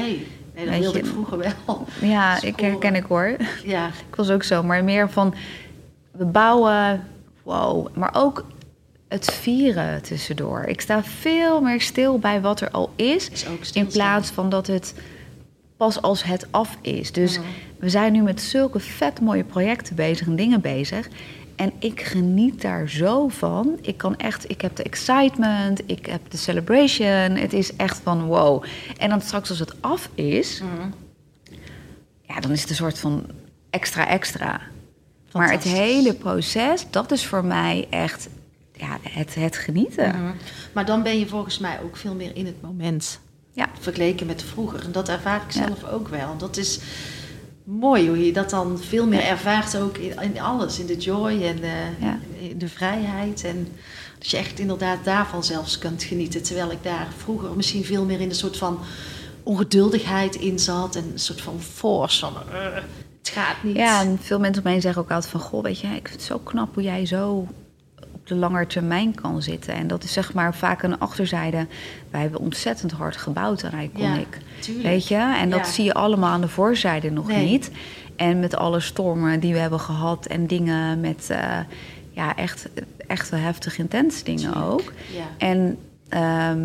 S1: nee dat
S2: Weet
S1: wilde
S2: je-
S1: ik vroeger wel.
S2: Ja, (laughs) ik herken ik hoor.
S1: Ja, (laughs)
S2: Ik was ook zo, maar meer van we bouwen, wow, maar ook het vieren tussendoor. Ik sta veel meer stil bij wat er al is,
S1: is ook
S2: in plaats van dat het pas als het af is. Dus we zijn nu met zulke vet mooie projecten bezig en dingen bezig. En ik geniet daar zo van. Ik kan echt, ik heb de excitement, ik heb de celebration. Het is echt van wow. En dan straks als het af is,
S1: Mhm.
S2: ja, dan is het een soort van extra extra. Maar het hele proces, dat is voor mij echt ja, het, het genieten.
S1: Mhm. Maar dan ben je volgens mij ook veel meer in het moment.
S2: Ja.
S1: Vergeleken met vroeger. En dat ervaar ik
S2: Ja.
S1: zelf ook wel. Dat is mooi hoe je dat dan veel meer ervaart ook in, in alles. In de joy en eh,
S2: Ja.
S1: in de vrijheid. En dat je echt inderdaad daarvan zelfs kunt genieten. Terwijl ik daar vroeger misschien veel meer in een soort van ongeduldigheid in zat. En een soort van force van eh, het gaat niet.
S2: Ja, en veel mensen om me heen zeggen ook altijd van... goh, weet je, ik vind het zo knap hoe jij zo op de lange termijn kan zitten. En dat is zeg maar vaak een achterzijde. Wij hebben ontzettend hard gebouwd aan Iconic.
S1: tuurlijk.
S2: Weet je? En dat
S1: Ja.
S2: zie je allemaal aan de voorzijde nog
S1: Nee.
S2: niet. En met alle stormen die we hebben gehad en dingen met... eh, ja, echt, echt wel heftig intens dingen
S1: Tuurlijk.
S2: ook.
S1: Ja.
S2: En ehm,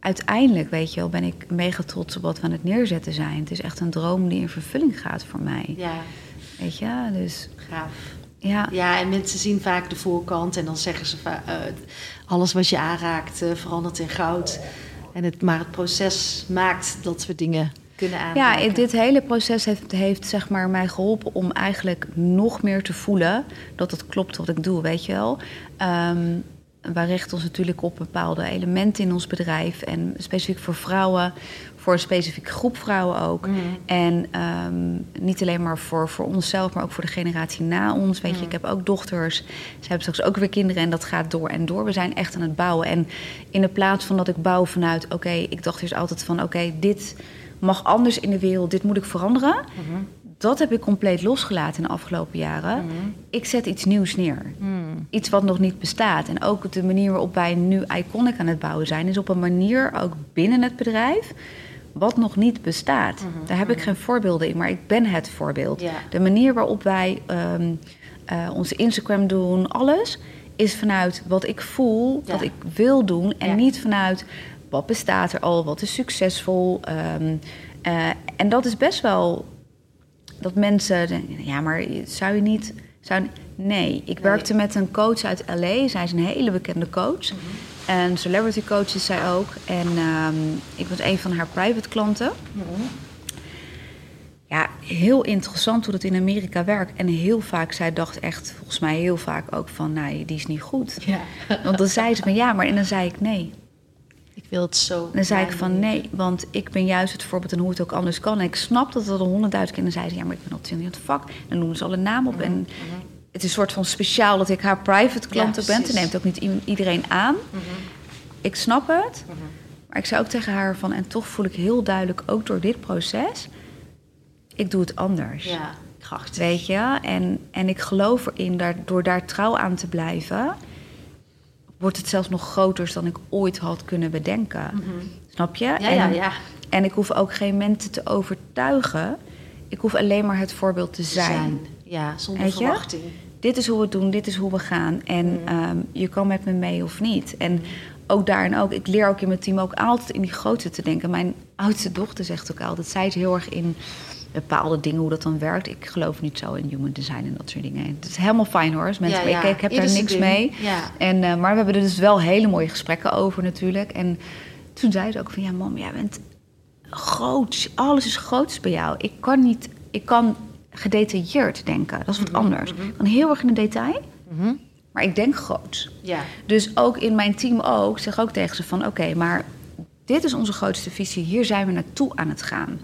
S2: uiteindelijk, weet je wel, ben ik mega trots op wat we aan het neerzetten zijn. Het is echt een droom die in vervulling gaat voor mij.
S1: ja,
S2: Weet je, dus
S1: gaaf.
S2: Ja.
S1: Ja, en mensen zien vaak de voorkant en dan zeggen ze eh, alles wat je aanraakt eh, verandert in goud. En het, maar het proces maakt dat we dingen kunnen
S2: Ja,
S1: aanraken.
S2: dit hele proces heeft, heeft zeg maar, mij geholpen om eigenlijk nog meer te voelen dat het klopt wat ik doe, weet je wel. Ehm, wij richten ons natuurlijk op bepaalde elementen in ons bedrijf. En specifiek voor vrouwen, voor een specifieke groep vrouwen ook.
S1: Mhm.
S2: En ehm, niet alleen maar voor, voor onszelf, maar ook voor de generatie na ons. Weet je,
S1: Mhm.
S2: ik heb ook dochters. Ze hebben straks ook weer kinderen en dat gaat door en door. We zijn echt aan het bouwen. En in de plaats van dat ik bouw vanuit... oké, ik dacht eerst altijd van... oké, dit mag anders in de wereld, dit moet ik veranderen.
S1: Mhm.
S2: Dat heb ik compleet losgelaten in de afgelopen jaren.
S1: Mhm.
S2: Ik zet iets nieuws neer.
S1: Mhm.
S2: Iets wat nog niet bestaat. En ook de manier waarop wij nu Iconic aan het bouwen zijn... is op een manier, ook binnen het bedrijf... wat nog niet bestaat. Daar heb ik geen voorbeelden in, maar ik ben het voorbeeld. De manier waarop wij ehm, eh, onze Instagram doen, alles, is vanuit wat ik voel,
S1: Ja.
S2: wat ik wil doen. En
S1: Ja.
S2: niet vanuit wat bestaat er al, wat is succesvol. ehm, eh, en dat is best wel dat mensen denken, ja, maar zou je niet... Zou, nee, ik werkte met een coach uit L.A. Zij is een hele bekende coach. En celebrity coach is zij ook. En ehm, ik was een van haar private klanten. Ja, heel interessant hoe dat in Amerika werkt. En heel vaak, zij dacht echt, volgens mij heel vaak ook van... nee, die is niet goed.
S1: Ja.
S2: Want dan zei ze van ja, maar en dan zei ik nee.
S1: Ik wil het zo.
S2: Dan zei ik van nee, want ik ben juist het voorbeeld en hoe het ook anders kan. En ik snap dat het al honderdduizend keer. En dan zei ze ja, maar ik ben al twintig in het vak. En dan noemen ze alle namen op. En het is een soort van speciaal dat ik haar private klant
S1: Ja,
S2: ben. Ze neemt ook niet iedereen aan. Ik snap het. Maar ik zei ook tegen haar van... en toch voel ik heel duidelijk, ook door dit proces... ik doe het anders.
S1: Ja, krachtig.
S2: Weet je? En, en ik geloof erin, daar, door daar trouw aan te blijven... wordt het zelfs nog groter dan ik ooit had kunnen bedenken. Snap je?
S1: Ja,
S2: en,
S1: ja, ja.
S2: en ik hoef ook geen mensen te overtuigen. Ik hoef alleen maar het voorbeeld te zijn.
S1: Ja, zonder
S2: Weet je?
S1: verwachting.
S2: Dit is hoe we het doen, dit is hoe we gaan. En
S1: Mm.
S2: ehm, je kan met me mee of niet. En ook daarin ook, ik leer ook in mijn team ook altijd in die grootte te denken. Mijn oudste dochter zegt ook altijd, zij is heel erg in bepaalde dingen, hoe dat dan werkt. Ik geloof niet zo in human design en dat soort dingen. Het is helemaal fijn hoor, mensen,
S1: Ja, ja.
S2: Ik, ik heb
S1: Ieder
S2: daar niks
S1: ding.
S2: mee.
S1: Ja.
S2: En, eh, maar we hebben er dus wel hele mooie gesprekken over natuurlijk. En toen zei ze ook van, ja mam, jij bent groot. Alles is groots bij jou. Ik kan niet, ik kan gedetailleerd denken. Dat is wat anders. Ik kan heel erg in de detail,
S1: Mhm.
S2: maar ik denk groot.
S1: Ja.
S2: Dus ook in mijn team ook, zeg ook tegen ze van... oké, maar dit is onze grootste visie. Hier zijn we naartoe aan het gaan.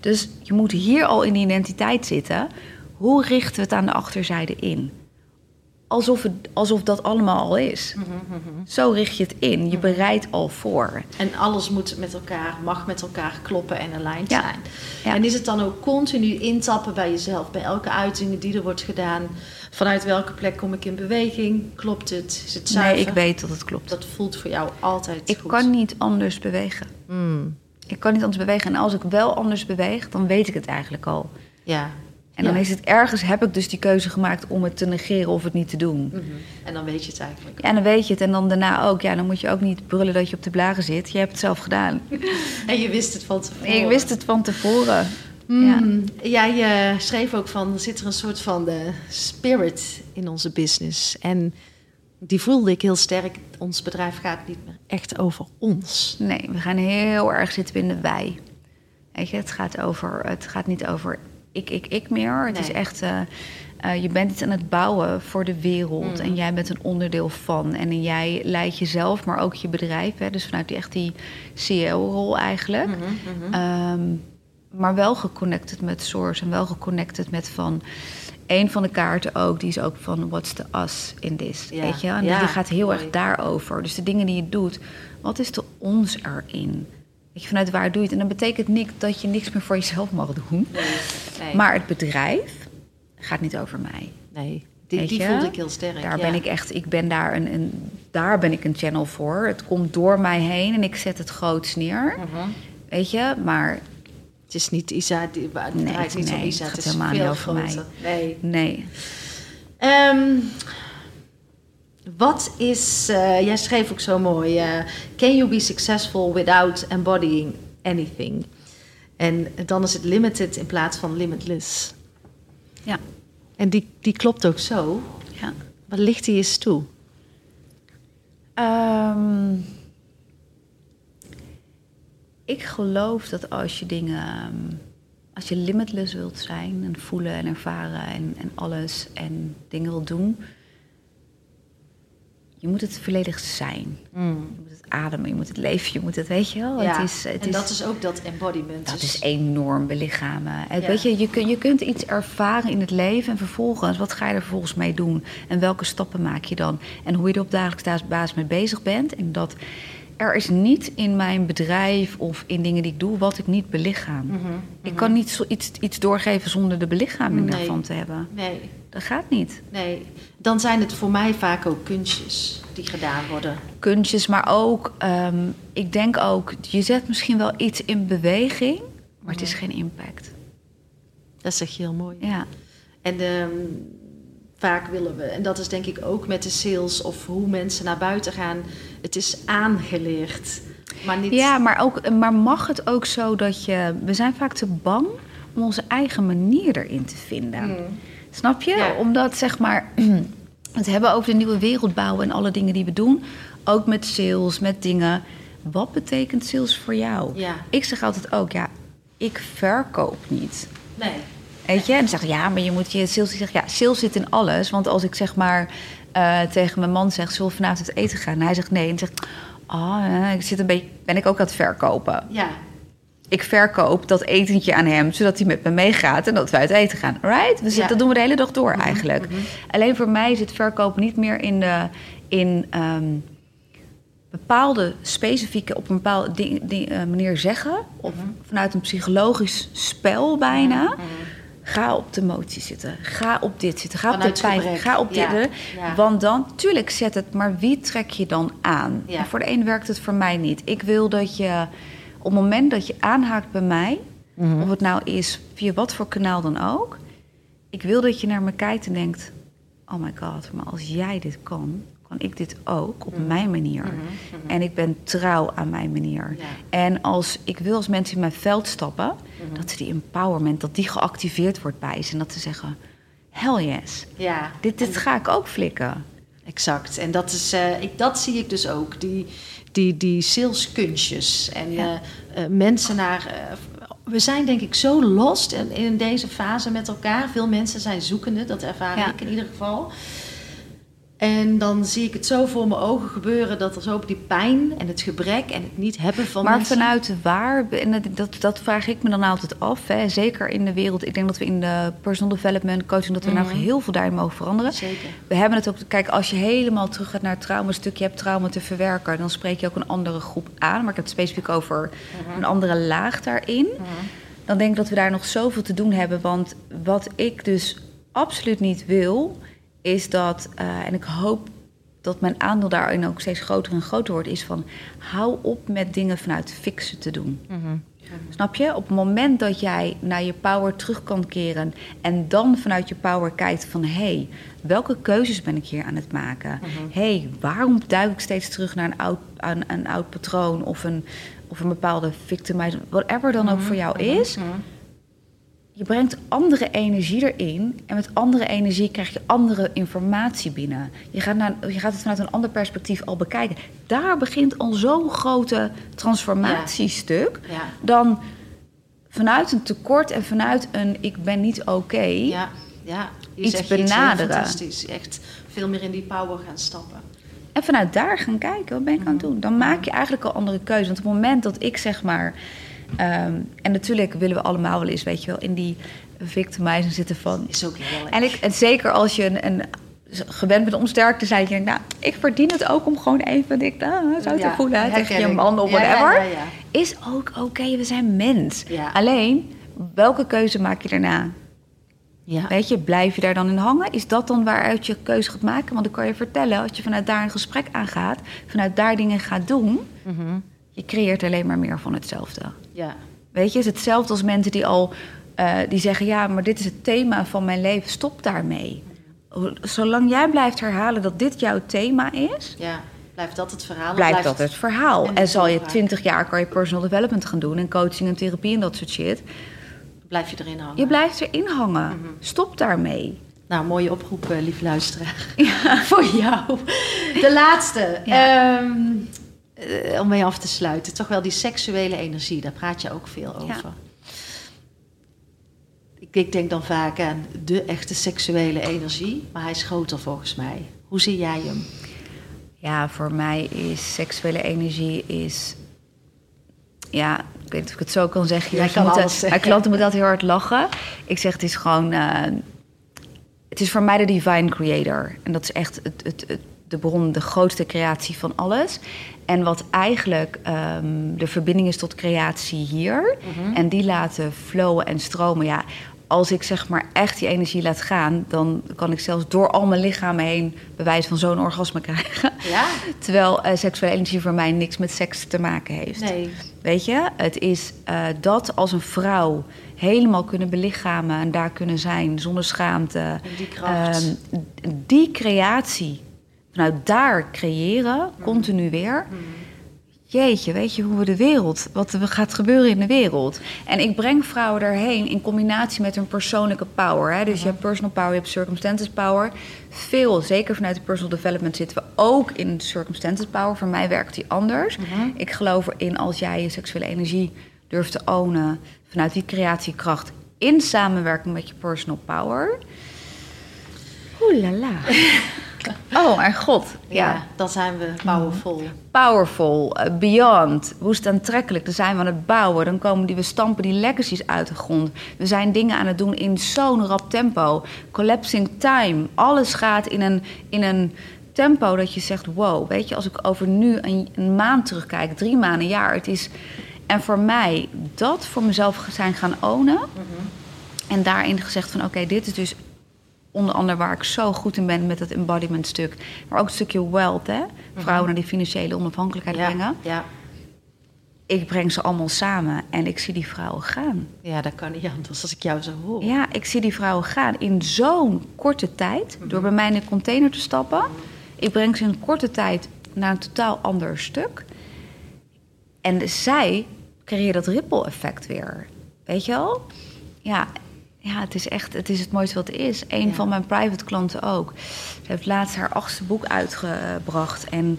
S2: Dus je moet hier al in die identiteit zitten. Hoe richten we het aan de achterzijde in? Alsof, het, alsof dat allemaal al is. Zo richt je het in. Je bereidt al voor.
S1: En alles moet met elkaar, mag met elkaar kloppen en aligned
S2: Ja.
S1: zijn.
S2: Ja.
S1: En is het dan ook continu intappen bij jezelf, bij elke uiting die er wordt gedaan? Vanuit welke plek kom ik in beweging? Klopt het? Is het zuiver?
S2: Nee, ik weet dat het klopt.
S1: Dat voelt voor jou altijd
S2: Ik
S1: goed.
S2: kan niet anders bewegen.
S1: Mm,
S2: Ik kan niet anders bewegen. En als ik wel anders beweeg, dan weet ik het eigenlijk al.
S1: ja.
S2: En dan
S1: Ja.
S2: is het ergens, heb ik dus die keuze gemaakt om het te negeren of het niet te doen.
S1: Mhm. En dan weet je het eigenlijk.
S2: Ja, en dan weet je het. En dan daarna ook. Ja, dan moet je ook niet brullen dat je op de blagen zit. Je hebt het zelf gedaan. (laughs)
S1: En je wist het van tevoren.
S2: Ik wist het van tevoren.
S1: Mm, Jij eh, schreef ook van, er zit er een soort van de spirit in onze business. En die voelde ik heel sterk. Ons bedrijf gaat niet meer echt over ons.
S2: Nee, we gaan heel erg zitten in de wij. Weet je, het gaat, over, het gaat niet over ik, ik, ik meer. Het is echt, eh, eh, je bent iets aan het bouwen voor de wereld.
S1: Mm.
S2: En jij bent een onderdeel van. En jij leidt jezelf, maar ook je bedrijf. Hè, dus vanuit die, echt die CEO-rol eigenlijk.
S1: Mhm,
S2: Ehm, maar wel geconnected met Source. En wel geconnected met van... Een van de kaarten ook, die is ook van what's the us in this,
S1: Ja.
S2: weet je? En
S1: Ja,
S2: die gaat heel
S1: mooi.
S2: erg daarover. Dus de dingen die je doet, wat is de ons erin? Je, vanuit waar doe je het? En dat betekent niet dat je niks meer voor jezelf mag doen.
S1: Nee.
S2: Maar het bedrijf gaat niet over mij.
S1: nee. Die, die voelde ik heel sterk.
S2: Daar
S1: ja.
S2: ben ik echt, ik ben daar een, een, daar ben ik een channel voor. Het komt door mij heen en ik zet het groots neer.
S1: Mhm.
S2: Weet je, maar
S1: Het is niet Isa, die, het
S2: Nee,
S1: draait niet om
S2: nee,
S1: Isa.
S2: het
S1: is
S2: helemaal
S1: veel
S2: niet over mij.
S1: Nee.
S2: nee.
S1: Ehm, wat is, eh, jij schreef ook zo mooi, eh, can you be successful without embodying anything? En dan is het limited in plaats van limitless.
S2: Ja.
S1: En die, die klopt ook zo.
S2: ja.
S1: Wat ligt die eens toe?
S2: Ehm, ik geloof dat als je dingen, ehm, als je limitless wilt zijn en voelen en ervaren en, en alles en dingen wilt doen, je moet het volledig zijn. Je moet het ademen, je moet het leven, je moet het, weet je wel.
S1: Ja,
S2: het is, het
S1: en
S2: is,
S1: dat is ook dat embodiment.
S2: dat
S1: Dus-
S2: is enorm belichamen. En
S1: Ja.
S2: Weet je, je, kun, je kunt iets ervaren in het leven en vervolgens, wat ga je er vervolgens mee doen? En welke stappen maak je dan? En hoe je er op dagelijks basis mee bezig bent. En dat er is niet in mijn bedrijf of in dingen die ik doe wat ik niet belichaam.
S1: Mhm,
S2: Ik kan niet zo iets, iets doorgeven zonder de belichaming
S1: Nee.
S2: daarvan te hebben.
S1: Nee,
S2: Dat gaat niet.
S1: nee. Dan zijn het voor mij vaak ook kunstjes die gedaan worden.
S2: Kunstjes, maar ook, ehm, ik denk ook, je zet misschien wel iets in beweging, maar het is geen impact.
S1: Dat zeg je heel mooi.
S2: Ja.
S1: En ehm, vaak willen we, en dat is denk ik ook met de sales of hoe mensen naar buiten gaan, het is aangeleerd. Maar niet.
S2: Ja, maar, ook, maar mag het ook zo dat je... We zijn vaak te bang om onze eigen manier erin te vinden.
S1: Mm.
S2: Snap je?
S1: Ja.
S2: Omdat, zeg maar... (clears throat) Het hebben over de nieuwe wereld bouwen en alle dingen die we doen. Ook met sales, met dingen. Wat betekent sales voor jou?
S1: Ja.
S2: Ik zeg altijd ook, ja, ik verkoop niet.
S1: Nee.
S2: Weet je? En dan zeggen ja, maar je moet je sales... Ik zeg, ja, sales zit in alles. Want als ik zeg maar eh, tegen mijn man zeg... zullen we vanavond uit eten gaan? En hij zegt nee. En dan zegt ah, eh, ik zit een beetje... Ben ik ook aan het verkopen?
S1: Ja.
S2: Ik verkoop dat etentje aan hem, zodat hij met me meegaat en dat we uit eten gaan. Right? We zitten,
S1: Ja.
S2: Dat doen we de hele dag door eigenlijk. Alleen voor mij zit verkopen niet meer in, de, in ehm, bepaalde specifieke, op een bepaalde ding, eh, manier zeggen. Of vanuit een psychologisch spel bijna. Ga op de emotie zitten. Ga op dit zitten. Ga
S1: Vanuit
S2: op de pijn. Ga op dit.
S1: Ja, ja.
S2: Want dan, tuurlijk zet het, maar wie trek je dan aan?
S1: Ja.
S2: En voor de een werkt het voor mij niet. Ik wil dat je op het moment dat je aanhaakt bij mij,
S1: Mhm.
S2: of het nou is via wat voor kanaal dan ook, ik wil dat je naar me kijkt en denkt: Oh my god, maar als jij dit kan, kan ik dit ook op mijn manier. En ik ben trouw aan mijn manier.
S1: Ja.
S2: En als ik wil als mensen in mijn veld stappen, dat ze die empowerment, dat die geactiveerd wordt bij ze. En dat ze zeggen: Hell yes,
S1: Ja.
S2: dit, dit ga ik ook flikken.
S1: Exact. En dat, is, eh, ik, dat zie ik dus ook. Die, die, die saleskunstjes. En
S2: Ja.
S1: eh, eh, mensen naar. we zijn denk ik zo lost in, in deze fase met elkaar. Veel mensen zijn zoekende, dat ervaar
S2: Ja.
S1: ik in ieder geval. En dan zie ik het zo voor mijn ogen gebeuren dat er zo op die pijn en het gebrek en het niet hebben van
S2: maar
S1: mensen.
S2: vanuit waar, en dat, dat, vraag ik me dan altijd af. Hè. Zeker in de wereld, ik denk dat we in de personal development coaching, dat we
S1: Mhm.
S2: nou heel veel daarin mogen veranderen.
S1: Zeker.
S2: We hebben het ook, kijk, als je helemaal terug gaat naar het traumastuk, je hebt trauma te verwerken, dan spreek je ook een andere groep aan. Maar ik heb het specifiek over een andere laag daarin. Dan denk ik dat we daar nog zoveel te doen hebben. Want wat ik dus absoluut niet wil, is dat, eh, en ik hoop dat mijn aandeel daarin ook steeds groter en groter wordt, is van hou op met dingen vanuit fixen te doen. Snap je? Op het moment dat jij naar je power terug kan keren en dan vanuit je power kijkt van hé, hey, welke keuzes ben ik hier aan het maken? Hé, hey, waarom duik ik steeds terug naar een oud, aan, een oud patroon of een, of een bepaalde victimizing, whatever dan ook voor jou is. Je brengt andere energie erin en met andere energie krijg je andere informatie binnen. Je gaat, naar, je gaat het vanuit een ander perspectief al bekijken. Daar begint al zo'n grote transformatiestuk
S1: Ja.
S2: dan vanuit een tekort en vanuit een ik ben niet oké.
S1: Ja, ja. Hier
S2: Iets benaderen.
S1: fantastisch. Echt veel meer in die power gaan stappen.
S2: En vanuit daar gaan kijken, wat ben ik aan het doen? Dan maak je eigenlijk al andere keuzes. Want op het moment dat ik zeg maar... ehm, en natuurlijk willen we allemaal wel eens, weet je wel, in die victimizing zitten van...
S1: Is ook.
S2: En, ik, en zeker als je een, een gewend bent om sterk te zijn, je denkt, nou, ik verdien het ook om gewoon even dik nou, zo te
S1: Ja,
S2: voelen tegen je man of whatever.
S1: ja, ja.
S2: Is ook oké, we zijn mens. Alleen, welke keuze maak je daarna?
S1: Ja.
S2: Weet je, blijf je daar dan in hangen? Is dat dan waaruit je keuze gaat maken? Want ik kan je vertellen, als je vanuit daar een gesprek aangaat, vanuit daar dingen gaat doen,
S1: Mhm.
S2: je creëert alleen maar meer van hetzelfde.
S1: Ja.
S2: Weet je, het is hetzelfde als mensen die al eh, die zeggen: ja, maar dit is het thema van mijn leven. Stop daarmee. Zolang jij blijft herhalen dat dit jouw thema is,
S1: Ja. Blijft dat het verhaal?
S2: blijft dat het verhaal.
S1: en
S2: En zal je twintig jaar kan je personal development gaan doen en coaching en therapie en dat soort shit.
S1: Blijf je erin hangen?
S2: Je blijft erin hangen.
S1: Mhm.
S2: Stop daarmee.
S1: Nou, mooie oproep, eh, lieve luisteraar. (laughs) Voor jou. De laatste.
S2: Ja.
S1: Ehm, eh, om mee af te sluiten. Toch wel die seksuele energie. Daar praat je ook veel over. Ik, ik denk dan vaak aan de echte seksuele energie. Maar hij is groter volgens mij. Hoe zie jij hem?
S2: Ja, voor mij is seksuele energie is. Ja, ik weet niet of ik het zo kan zeggen.
S1: Jij kan
S2: moeten-
S1: alles.
S2: Mijn klanten moeten altijd heel hard lachen. Ik zeg, het is gewoon... eh, het is voor mij de divine creator. En dat is echt het, het, het de bron, de grootste creatie van alles. En wat eigenlijk ehm, de verbinding is tot creatie hier. En die laten flowen en stromen. Ja, als ik zeg maar echt die energie laat gaan, dan kan ik zelfs door al mijn lichaam heen bewijs van zo'n orgasme (laughs) krijgen.
S1: Ja?
S2: Terwijl eh, seksuele energie voor mij niks met seks te maken heeft.
S1: Nee.
S2: Weet je, het is eh, dat als een vrouw helemaal kunnen belichamen en daar kunnen zijn zonder schaamte.
S1: En die kracht.
S2: Ehm, die creatie, vanuit daar creëren, continu weer. Jeetje, weet je hoe we de wereld, wat er gaat gebeuren in de wereld. En ik breng vrouwen daarheen in combinatie met hun persoonlijke power. Hè? Dus je hebt personal power, je hebt circumstances power. Veel, zeker vanuit de personal development, zitten we ook in circumstances power. Voor mij werkt die anders. Ik geloof erin als jij je seksuele energie durft te ownen vanuit die creatiekracht in samenwerking met je personal power. Oeh la la. (laughs) Oh mijn god.
S1: Ja,
S2: Ja.
S1: dan zijn we powerful.
S2: Powerful, eh, beyond, woest aantrekkelijk. Dan zijn we aan het bouwen. Dan komen die, we stampen die legacies uit de grond. We zijn dingen aan het doen in zo'n rap tempo. Collapsing time. Alles gaat in een, in een tempo dat je zegt... wow, weet je, als ik over nu een, een maand terugkijk... drie maanden, een jaar, het is... En voor mij dat voor mezelf zijn gaan ownen... en daarin gezegd van... oké, dit is dus onder andere waar ik zo goed in ben met het embodiment stuk. Maar ook het stukje wealth, hè? Vrouwen naar die financiële onafhankelijkheid
S1: Ja,
S2: brengen.
S1: ja.
S2: Ik breng ze allemaal samen en ik zie die vrouwen gaan.
S1: ja, dat kan niet anders als ik jou zo hoor.
S2: Ja, ik zie die vrouwen gaan in zo'n korte tijd. Door bij mij in een container te stappen. Ik breng ze in korte tijd naar een totaal ander stuk. En zij creëren dat ripple effect weer. Weet je wel? Ja, ja het is echt het, is het mooiste wat er is. Een
S1: Ja.
S2: van mijn private klanten ook. Ze heeft laatst haar achtste boek uitgebracht. En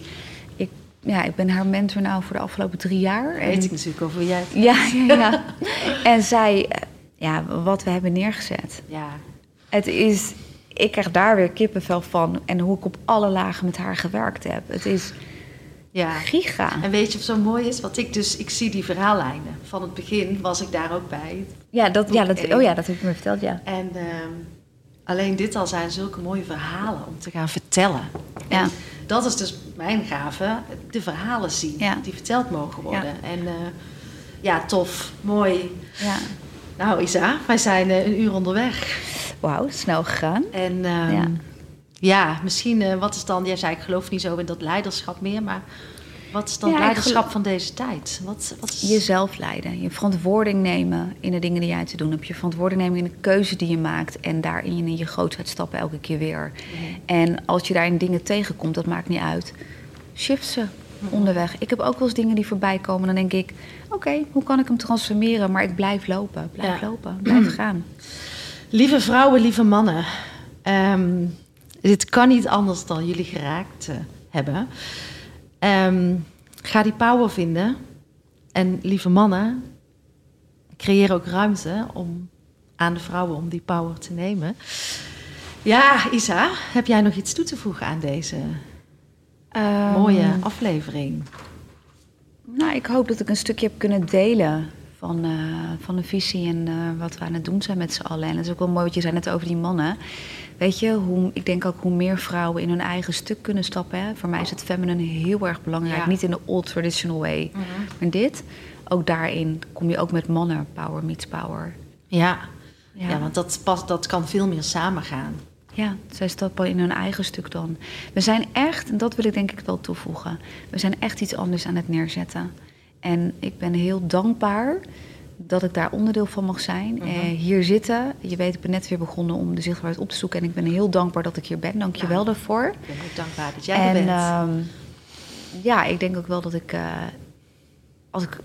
S2: ik, ja, ik ben haar mentor nou voor de afgelopen drie jaar.
S1: Weet ik natuurlijk over jij.
S2: ja, ja, ja. (laughs) En zij, eh, ja, wat we hebben neergezet.
S1: Ja.
S2: Het is, ik krijg daar weer kippenvel van. En hoe ik op alle lagen met haar gewerkt heb. Het is
S1: ja.
S2: giga.
S1: En weet je wat zo mooi is? Want ik dus, ik zie die verhaallijnen. Van het begin was ik daar ook bij.
S2: Ja, dat, ja, dat, oh ja, dat heb je me verteld, ja.
S1: En ehm, alleen dit al zijn zulke mooie verhalen om te gaan vertellen.
S2: Ja.
S1: En dat is dus mijn gave, de verhalen zien
S2: Ja.
S1: die verteld mogen worden. En eh, ja, tof, mooi.
S2: ja.
S1: Nou Isa, wij zijn eh, een uur onderweg.
S2: Wauw, snel gegaan.
S1: En ehm,
S2: Ja.
S1: Ja. misschien, eh, wat is dan, jij zei ik geloof niet zo in dat leiderschap meer, maar wat is dan
S2: Ja,
S1: leiderschap van deze tijd? Wat, wat is...
S2: Jezelf leiden. Je verantwoording nemen in de dingen die jij te doen hebt. Je verantwoording nemen in de keuze die je maakt. En daarin in je grootheid stappen elke keer weer. En als je daarin dingen tegenkomt, dat maakt niet uit. Shift ze onderweg. Ik heb ook wel eens dingen die voorbij komen. Dan denk ik, oké, hoe kan ik hem transformeren? Maar ik blijf lopen, blijf
S1: Ja.
S2: lopen, blijf (clears throat) gaan.
S1: Lieve vrouwen, lieve mannen. ehm, dit kan niet anders dan jullie geraakt eh, hebben. Ehm, ga die power vinden. En lieve mannen, creëer ook ruimte om aan de vrouwen om die power te nemen. Ja, Isa, heb jij nog iets toe te voegen aan deze
S2: Ehm,
S1: mooie aflevering?
S2: Nou, ik hoop dat ik een stukje heb kunnen delen van, eh, van de visie en eh, wat we aan het doen zijn met z'n allen. En dat is ook wel mooi wat je zei net over die mannen. Weet je, hoe, ik denk ook hoe meer vrouwen in hun eigen stuk kunnen stappen. Hè? Voor mij is het feminine heel erg belangrijk.
S1: Ja.
S2: Niet in de old traditional way. Maar dit, ook daarin kom je ook met mannen. Power meets power.
S1: Ja,
S2: Ja.
S1: ja. want dat, pas, dat kan veel meer samengaan.
S2: Ja, zij stappen in hun eigen stuk dan. We zijn echt, en dat wil ik denk ik wel toevoegen, we zijn echt iets anders aan het neerzetten. En ik ben heel dankbaar dat ik daar onderdeel van mag zijn. eh, hier zitten. Je weet, ik ben net weer begonnen om de zichtbaarheid op te zoeken. En ik ben heel dankbaar dat ik hier ben. Dank je wel daarvoor.
S1: Ik ben ook dankbaar dat jij er
S2: en
S1: bent.
S2: ehm, ja, ik denk ook wel dat ik, eh, als ik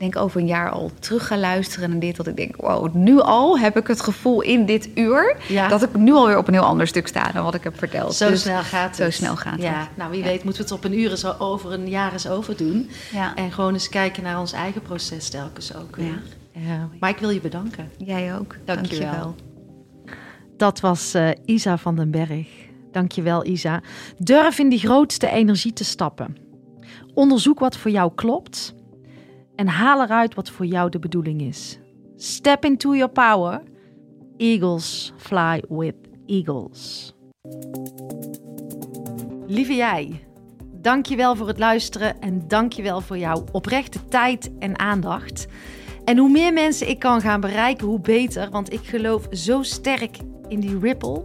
S2: denk over een jaar al terug ga luisteren en dit, dat ik denk, wow, nu al heb ik het gevoel in dit uur
S1: Ja.
S2: dat ik nu alweer op een heel ander stuk sta dan wat ik heb verteld.
S1: Zo
S2: Dus-
S1: snel gaat het.
S2: zo snel gaat
S1: ja,
S2: het.
S1: Nou, wie
S2: Ja.
S1: weet moeten we het op een uur eens over een jaar eens overdoen.
S2: Ja.
S1: En gewoon eens kijken naar ons eigen proces telkens ook weer. Ja. Maar ik wil je bedanken.
S2: Jij ook.
S1: Dank je wel.
S2: Dankjewel.
S3: Dat was eh, Isa van den Berg. Dankjewel Isa. Durf in die grootste energie te stappen. Onderzoek wat voor jou klopt en haal eruit wat voor jou de bedoeling is. Step into your power. Eagles fly with eagles.
S1: Lieve jij, dank je wel voor het luisteren en dank je wel voor jouw oprechte tijd en aandacht. En hoe meer mensen ik kan gaan bereiken, hoe beter, want ik geloof zo sterk in die ripple.